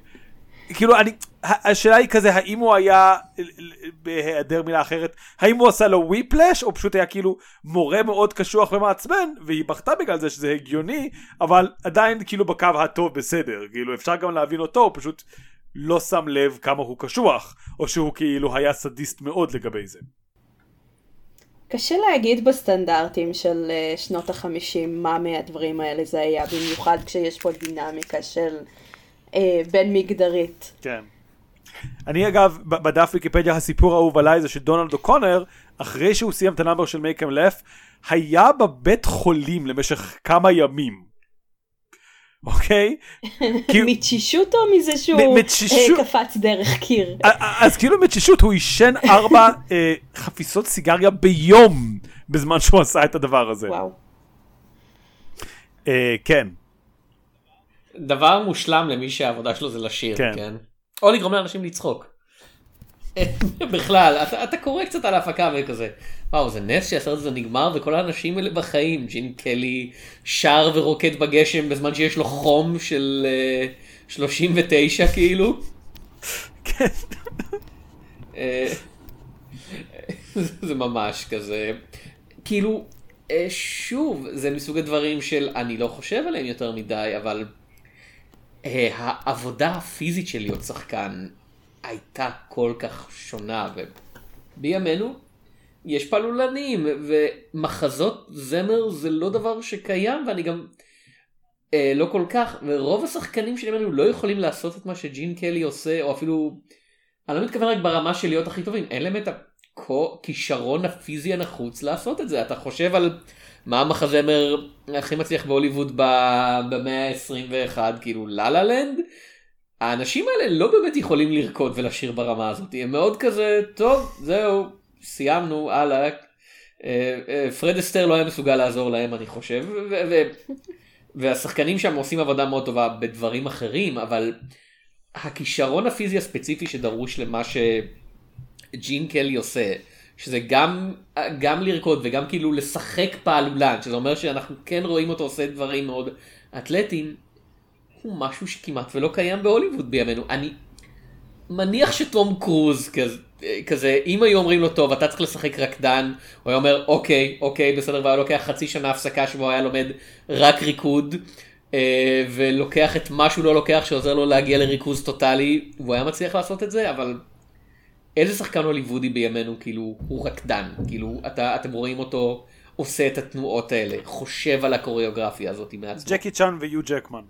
B: כאילו אני השאלה היא כזה האם הוא היה בהיעדר מילה אחרת האם הוא עשה לו וויפלש או פשוט היה כאילו מורה מאוד קשוח ומעצבן והיא בכתה בגלל זה שזה הגיוני אבל עדיין כאילו בקו הטוב בסדר כאילו אפשר גם להבין אותו הוא פשוט לא שם לב כמה הוא קשוח או שהוא כאילו היה סדיסט מאוד לגבי זה.
C: קשה להגיד בסטנדרטים של אה, שנות החמישים מה מהדברים האלה זה היה, במיוחד כשיש פה דינמיקה של אה, בין מגדרית.
B: כן. אני אגב, בדף ויקיפדיה הסיפור האהוב עליי זה שדונלד אוקונר, אחרי שהוא סיים את ה number של Make 'Em Laugh, היה בבית חולים למשך כמה ימים. אוקיי?
C: מתשישות או מזה שהוא אה, קפץ דרך קיר?
B: אז כאילו מתשישות הוא עישן ארבע אה, חפיסות סיגריה ביום בזמן שהוא עשה את הדבר הזה.
C: וואו.
B: כן.
A: דבר מושלם למי שהעבודה שלו זה לשיר, כן? כן? או לגרום לאנשים לצחוק. בכלל, אתה, אתה קורא קצת על ההפקה וכזה, וואו זה נס שהסרט הזה נגמר וכל האנשים האלה בחיים, ג'ין קלי שר ורוקד בגשם בזמן שיש לו חום של uh, אה, 39 כאילו. כן. אה, זה ממש כזה, כאילו, אה, שוב, זה מסוג הדברים של אני לא חושב עליהם יותר מדי, אבל העבודה הפיזית של להיות שחקן הייתה כל כך שונה, ובימינו יש פעלולנים, ומחזות זמר זה לא דבר שקיים, ואני גם אה, לא כל כך, ורוב השחקנים של ימינו לא יכולים לעשות את מה שג'ין קלי עושה, או אפילו, אני לא מתכוון רק ברמה של להיות הכי טובים, אין להם את הכישרון הפיזי הנחוץ לעשות את זה, אתה חושב על... מה המחזמר הכי מצליח בהוליווד במאה ה-21, כאילו לה לנד? האנשים האלה לא באמת יכולים לרקוד ולשיר ברמה הזאת, הם מאוד כזה, טוב, זהו, סיימנו, הלאה. אה, אה, פרד אסטר לא היה מסוגל לעזור להם אני חושב, והשחקנים שם עושים עבודה מאוד טובה בדברים אחרים, אבל הכישרון הפיזי הספציפי שדרוש למה שג'ין קלי עושה, שזה גם, גם לרקוד וגם כאילו לשחק פעלולן, שזה אומר שאנחנו כן רואים אותו עושה דברים מאוד אתלטיים, הוא משהו שכמעט ולא קיים בהוליווד בימינו. אני מניח שתום קרוז כזה, כזה, אם היו אומרים לו טוב אתה צריך לשחק רקדן, הוא היה אומר אוקיי, אוקיי בסדר, והיה לוקח חצי שנה הפסקה שבו היה לומד רק ריקוד. אה, ולוקח את מה שהוא לא לוקח שעוזר לו להגיע לריכוז טוטאלי, והוא היה מצליח לעשות את זה, אבל איזה שחקן הוליוודי בימינו כאילו הוא רקדן, כאילו אתה, אתם רואים אותו עושה את התנועות האלה, חושב על הקוריאוגרפיה הזאת מעצמו.
B: ג'קי צ'אן ויו ג'קמן.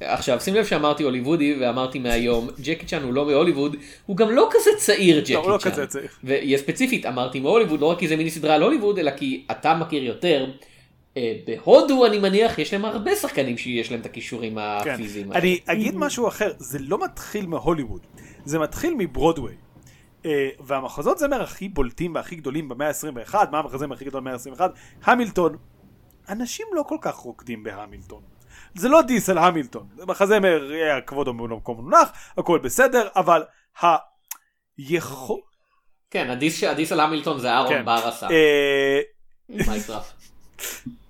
A: עכשיו שים לב שאמרתי הוליוודי ואמרתי מהיום ג'קי צ'אן הוא לא מהוליווד הוא גם לא כזה צעיר ג'קי לא, לא צ'אן. לא ויהיה ספציפית אמרתי מהוליווד לא רק כי זה מיני סדרה על הוליווד אלא כי אתה מכיר יותר. אה, בהודו אני מניח יש להם הרבה שחקנים שיש להם את הכישורים כן. הפיזיים.
B: אני אגיד משהו אחר זה לא מתחיל מהוליווד זה מתחיל מברודוויי. Uh, והמחזות זמר הכי בולטים והכי גדולים במאה ה-21, מה המחזמר הכי גדול במאה ה-21? המילטון. אנשים לא כל כך רוקדים בהמילטון. זה לא דיס על המילטון. מחזמר, כבודו במקום מונח, הכל בסדר, אבל היכול...
A: כן, הדיס, הדיס על המילטון זה אהרון כן. בר עשה.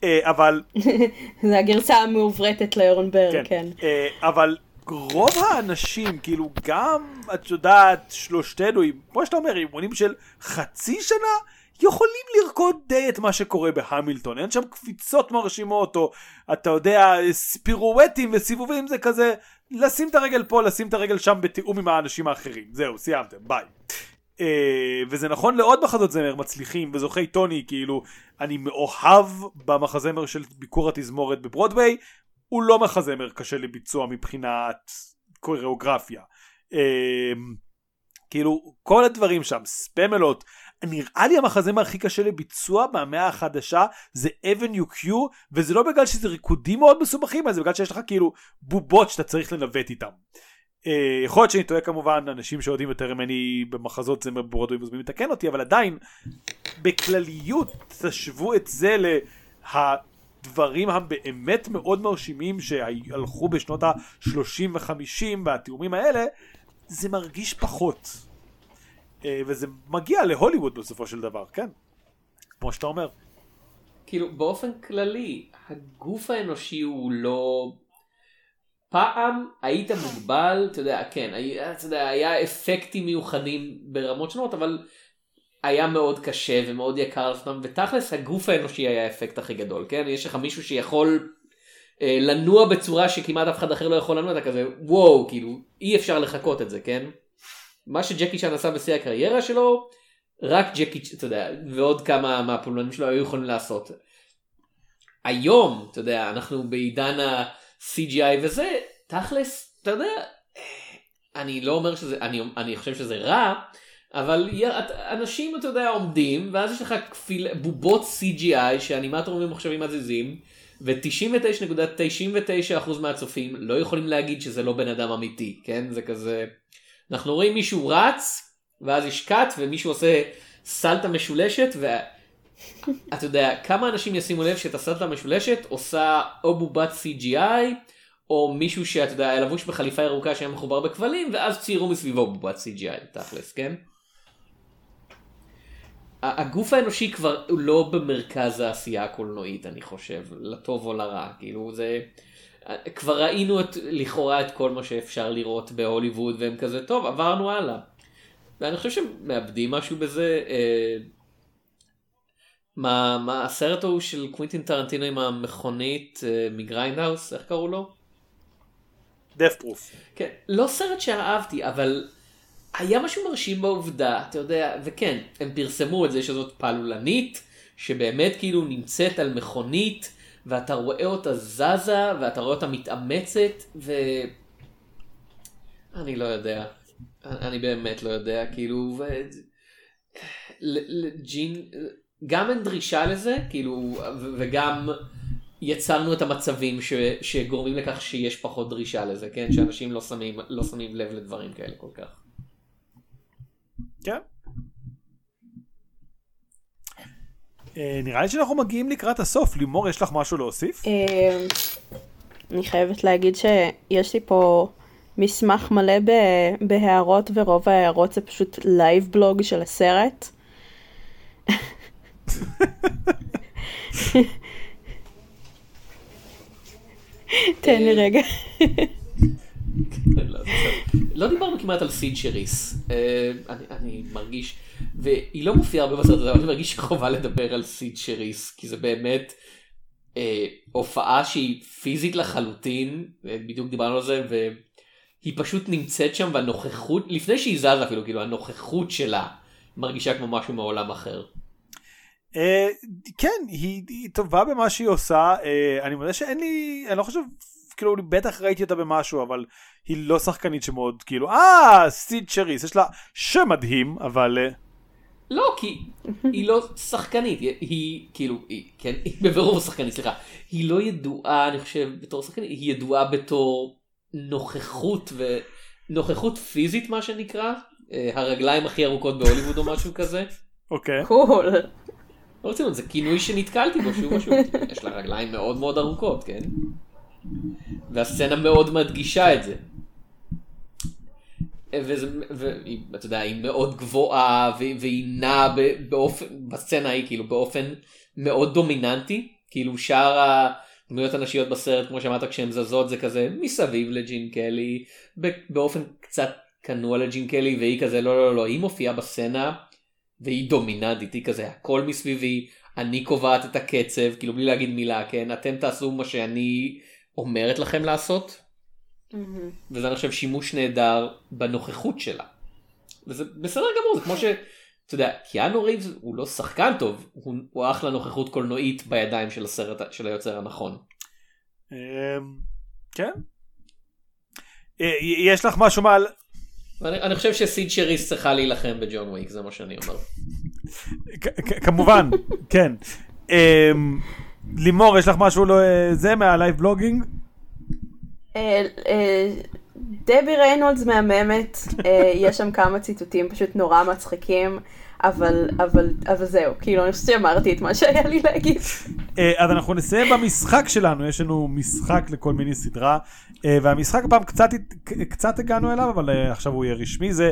B: אה, אבל...
C: זה הגרסה המעוברתת לאהרון בר, כן. כן.
B: אבל רוב האנשים, כאילו גם, את יודעת, שלושתנו, כמו שאתה אומר, אימונים של חצי שנה, יכולים לרקוד די את מה שקורה בהמילטון. אין שם קפיצות מרשימות, או אתה יודע, פירואטים וסיבובים, זה כזה, לשים את הרגל פה, לשים את הרגל שם בתיאום עם האנשים האחרים. זהו, סיימתם, ביי. Uh, וזה נכון לעוד מחזות זמר מצליחים וזוכי טוני כאילו אני מאוהב במחזמר של ביקור התזמורת בברודוויי הוא לא מחזמר קשה לביצוע מבחינת קוריאוגרפיה. אמ, כאילו כל הדברים שם ספמלות נראה לי המחזמר הכי קשה לביצוע מהמאה החדשה זה אבניו קיו וזה לא בגלל שזה ריקודים מאוד מסובכים זה בגלל שיש לך כאילו בובות שאתה צריך לנווט איתם. Uh, יכול להיות שאני טועה כמובן אנשים שיודעים יותר ממני במחזות זמר ברודווי מוזמנים לתקן אותי אבל עדיין בכלליות תשוו את זה לה... הדברים הבאמת מאוד מרשימים שהלכו בשנות ה-30 ו-50 והתיאומים האלה, זה מרגיש פחות. אה, וזה מגיע להוליווד בסופו של דבר, כן? כמו שאתה אומר.
A: כאילו באופן כללי הגוף האנושי הוא לא פעם היית מוגבל אתה יודע כן היה, אתה יודע, היה אפקטים מיוחדים ברמות שונות אבל היה מאוד קשה ומאוד יקר לעשותם ותכלס הגוף האנושי היה האפקט הכי גדול כן יש לך מישהו שיכול אה, לנוע בצורה שכמעט אף אחד אחר לא יכול לנוע אתה כזה וואו כאילו אי אפשר לחכות את זה כן. מה שג'קי צ'אן עשה בשיא הקריירה שלו רק ג'קי אתה יודע ועוד כמה מהפעולנים שלו היו יכולים לעשות. היום אתה יודע אנחנו בעידן ה-CGI וזה תכלס אתה יודע אני לא אומר שזה אני אני חושב שזה רע. אבל אנשים אתה יודע עומדים ואז יש לך כפיל, בובות CGI שאנימטורים ממוחשבים מזיזים ו-99.99% מהצופים לא יכולים להגיד שזה לא בן אדם אמיתי כן זה כזה אנחנו רואים מישהו רץ ואז יש קאט ומישהו עושה סלטה משולשת אתה יודע, כמה אנשים ישימו לב שאת הסרט המשולשת עושה או בובת CGI, או מישהו שאתה יודע, היה לבוש בחליפה ירוקה שהיה מחובר בכבלים, ואז ציירו מסביבו בובת CGI, תכלס, כן? הגוף האנושי כבר לא במרכז העשייה הקולנועית, אני חושב, לטוב או לרע, כאילו זה... כבר ראינו את, לכאורה את כל מה שאפשר לראות בהוליווד, והם כזה, טוב, עברנו הלאה. ואני חושב שהם מאבדים משהו בזה. אה, מה, מה הסרט ההוא של קווינטין טרנטינו עם המכונית אה, מ Grindhouse, איך קראו לו?
B: דף פרוף.
A: כן, לא סרט שאהבתי, אבל היה משהו מרשים בעובדה, אתה יודע, וכן, הם פרסמו את זה שזאת פעלולנית, שבאמת כאילו נמצאת על מכונית, ואתה רואה אותה זזה, ואתה רואה אותה מתאמצת, ו... אני לא יודע. אני באמת לא יודע, כאילו, ו... לג'ין, גם אין דרישה לזה, כאילו, וגם יצרנו את המצבים ש... שגורמים לכך שיש פחות דרישה לזה, כן? שאנשים לא שמים, לא שמים לב לדברים כאלה כל כך.
B: כן. אה, נראה לי שאנחנו מגיעים לקראת הסוף. לימור, יש לך משהו להוסיף?
C: אה, אני חייבת להגיד שיש לי פה מסמך מלא בהערות, ורוב ההערות זה פשוט live blog של הסרט. תן לי רגע.
A: לא דיברנו כמעט על סיד שריס, אה, אני מרגיש, והיא לא מופיעה הרבה בסרט הזה, אבל אני מרגיש שחובה לדבר על סיד שריס, כי זה באמת אה, הופעה שהיא פיזית לחלוטין, אה, בדיוק דיברנו על זה, והיא פשוט נמצאת שם והנוכחות, לפני שהיא זזה אפילו, כאילו הנוכחות שלה מרגישה כמו משהו מעולם אחר.
B: כן, היא טובה במה שהיא עושה, אני מודה שאין לי, אני לא חושב כאילו בטח ראיתי אותה במשהו אבל היא לא שחקנית שמאוד כאילו אה סיד שריס יש לה שם מדהים אבל.
A: לא כי היא לא שחקנית היא, היא כאילו היא, כן היא בבירור שחקנית סליחה היא לא ידועה אני חושב בתור שחקנית היא ידועה בתור נוכחות ונוכחות פיזית מה שנקרא אה, הרגליים הכי ארוכות בהוליווד או משהו כזה.
B: אוקיי.
C: קול.
A: לא רצינו זה כינוי שנתקלתי בו שוב ושוב יש לה רגליים מאוד מאוד ארוכות כן. והסצנה מאוד מדגישה את זה. ואתה יודע, היא מאוד גבוהה והיא נעה באופן, בסצנה היא כאילו באופן מאוד דומיננטי, כאילו שאר הדמויות הנשיות בסרט, כמו שאמרת, כשהן זזות זה כזה מסביב לג'ין קלי, באופן קצת כנוע לג'ין קלי, והיא כזה לא לא לא, היא מופיעה בסצנה והיא דומיננטית, היא כזה הכל מסביבי, אני קובעת את הקצב, כאילו בלי להגיד מילה, כן, אתם תעשו מה שאני אומרת לכם לעשות. Mm-hmm. וזה אני חושב שימוש נהדר בנוכחות שלה. וזה בסדר גמור זה כמו ש... אתה יודע, קיאנו ריבס הוא לא שחקן טוב, הוא, הוא אחלה נוכחות קולנועית בידיים של הסרט של היוצר הנכון.
B: אמ, כן. אה, יש לך משהו מעל...
A: אני, אני חושב שסיד שריס צריכה להילחם בג'ון וויק, זה מה שאני אומר.
B: כמובן, כן. אמ, לימור, יש לך משהו לא, זה מה live blogging?
C: אה, אה, דבי ריינולדס מהממת, אה, יש שם כמה ציטוטים פשוט נורא מצחיקים. אבל, אבל, אבל זהו, כאילו אני חושבת שאמרתי את מה שהיה לי להגיד.
B: אז אנחנו נסיים במשחק שלנו, יש לנו משחק לכל מיני סדרה, והמשחק הפעם קצת, קצת הגענו אליו, אבל עכשיו הוא יהיה רשמי, זה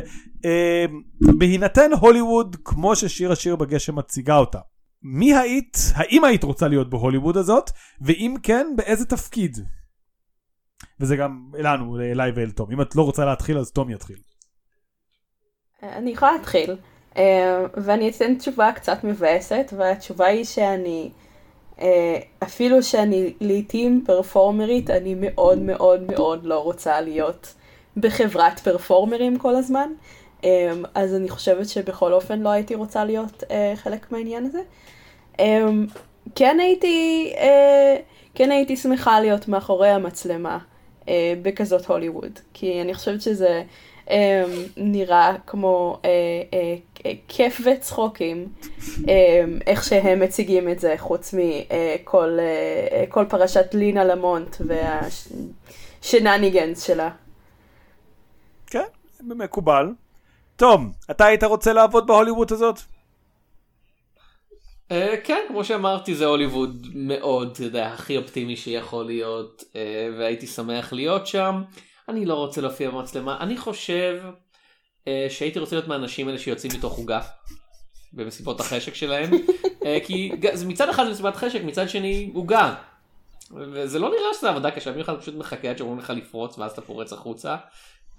B: בהינתן הוליווד כמו ששיר השיר בגשם מציגה אותה. מי היית, האם היית רוצה להיות בהוליווד הזאת, ואם כן, באיזה תפקיד? וזה גם לנו, אליי ואל תום. אם את לא רוצה להתחיל, אז תום יתחיל.
C: אני יכולה להתחיל, אה, ואני אתן תשובה קצת מבאסת, והתשובה היא שאני, אה, אפילו שאני לעיתים פרפורמרית, אני מאוד מאוד מאוד לא רוצה להיות בחברת פרפורמרים כל הזמן. אה, אז אני חושבת שבכל אופן לא הייתי רוצה להיות חלק מהעניין הזה. Um, כן הייתי, uh, כן הייתי שמחה להיות מאחורי המצלמה uh, בכזאת הוליווד, כי אני חושבת שזה um, נראה כמו uh, uh, uh, כיף וצחוקים, um, איך שהם מציגים את זה, חוץ מכל uh, uh, פרשת לינה למונט והשנניגנס שלה.
B: כן, מקובל. תום, אתה היית רוצה לעבוד בהוליווד הזאת?
A: Uh, כן, כמו שאמרתי זה הוליווד מאוד, אתה יודע, הכי אופטימי שיכול להיות, uh, והייתי שמח להיות שם. אני לא רוצה להופיע במצלמה, אני חושב uh, שהייתי רוצה להיות מהאנשים האלה שיוצאים מתוך עוגה. במסיבות החשק שלהם, uh, כי מצד אחד זה מסיבת חשק, מצד שני עוגה. וזה לא נראה שזה עבודה קשה, במיוחד פשוט מחכה עד שאומרים לך לפרוץ ואז אתה פורץ החוצה.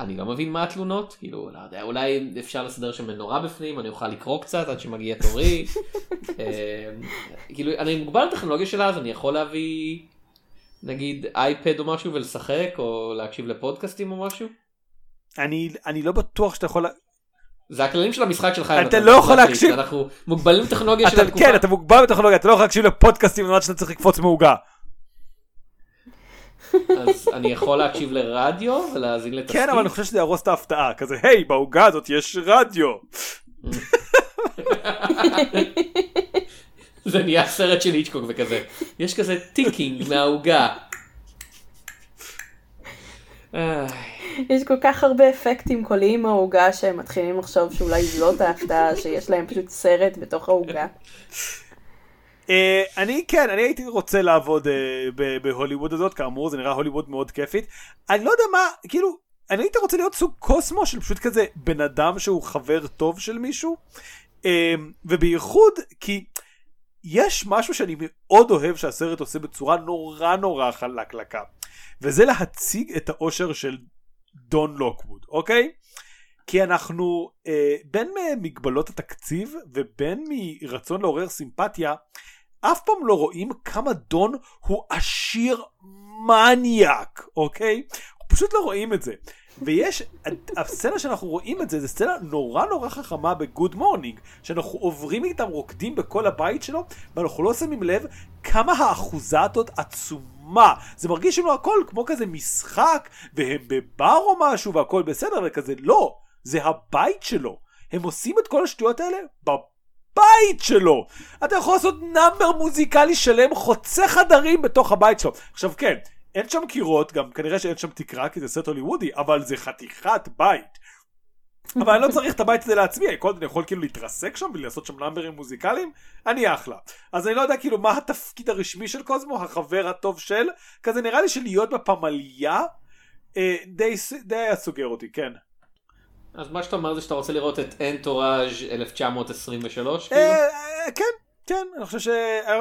A: אני לא מבין מה התלונות, כאילו, לא יודע, אולי אפשר לסדר שם מנורה בפנים, אני אוכל לקרוא קצת עד שמגיע תורי. אה, כאילו, אני מוגבל בטכנולוגיה שלה, אז אני יכול להביא, נגיד, אייפד או משהו ולשחק, או להקשיב לפודקאסטים או משהו.
B: אני, אני לא בטוח שאתה יכול...
A: זה הכללים של המשחק שלך.
B: אתה לא יכול להקשיב.
A: אנחנו מוגבלים בטכנולוגיה של התקופה.
B: כן, אתה מוגבל בטכנולוגיה, אתה לא יכול להקשיב לפודקאסטים למרות שאתה צריך לקפוץ מעוגה.
A: אז אני יכול להקשיב לרדיו ולהאזין לתסכית?
B: כן, אבל אני חושב שזה יהרוס את ההפתעה, כזה, היי, בעוגה הזאת יש רדיו.
A: זה נהיה סרט של איצ'קוק וכזה, יש כזה ticking מהעוגה.
C: יש כל כך הרבה אפקטים קוליים מהעוגה שהם מתחילים לחשוב שאולי זאת ההפתעה, שיש להם פשוט סרט בתוך העוגה.
B: אה, אני כן, אני הייתי רוצה לעבוד אה, בהוליווד הזאת, כאמור זה נראה הוליווד מאוד כיפית. אני לא יודע מה, כאילו, אני הייתי רוצה להיות סוג קוסמו של פשוט כזה בן אדם שהוא חבר טוב של מישהו. אה, ובייחוד כי יש משהו שאני מאוד אוהב שהסרט עושה בצורה נורא נורא חלקלקה. וזה להציג את האושר של דון לוקווד, אוקיי? כי אנחנו אה, בין מגבלות התקציב ובין מרצון לעורר סימפתיה אף פעם לא רואים כמה דון הוא עשיר מניאק, אוקיי? פשוט לא רואים את זה. ויש, הסצנה שאנחנו רואים את זה, זה סצנה נורא נורא חכמה ב Good Morning, שאנחנו עוברים איתם רוקדים בכל הבית שלו, ואנחנו לא שמים לב כמה האחוזה הזאת עצומה. זה מרגיש לנו הכל כמו כזה משחק, והם בבר או משהו והכל בסדר, וכזה לא, זה הבית שלו. הם עושים את כל השטויות האלה בבית. הבית שלו. אתה יכול לעשות נאמבר מוזיקלי שלם חוצה חדרים בתוך הבית שלו. עכשיו כן, אין שם קירות, גם כנראה שאין שם תקרה כי זה סרט הוליוודי, אבל זה חתיכת בית. אבל אני לא צריך את הבית הזה לעצמי, אני יכול כאילו להתרסק שם ולעשות שם נאמברים מוזיקליים, אני אחלה. אז אני לא יודע כאילו מה התפקיד הרשמי של קוזמו, החבר הטוב של, כזה נראה לי שלהיות בפמליה, אה, די, די היה סוגר אותי, כן.
A: אז מה שאתה אומר זה שאתה רוצה לראות את אנטוראז' 1923?
B: כאילו? אה, אה, כן, כן, אני חושב ש...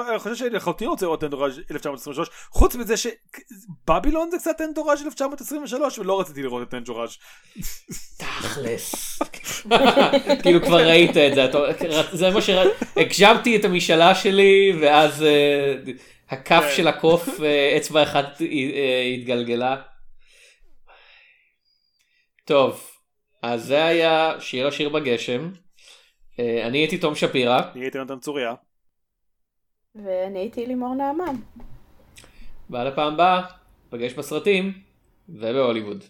B: אני חושב שאני לחלוטין רוצה לראות אנטוראז' 1923, חוץ מזה שבבילון זה קצת אנטוראז' 1923, ולא רציתי לראות את אנטוראז'.
A: תכלס. כאילו כבר ראית את זה, זה מה ש... הגשמתי את המשאלה שלי, ואז אה, הכף כן. של הקוף, אצבע אחת התגלגלה. טוב. אז זה היה שיר השיר בגשם. אה, אני הייתי תום שפירא.
B: אני הייתי נתן צוריה.
C: ואני הייתי לימור נעמן.
A: ועד הפעם הבאה, פגש בסרטים ובהוליווד.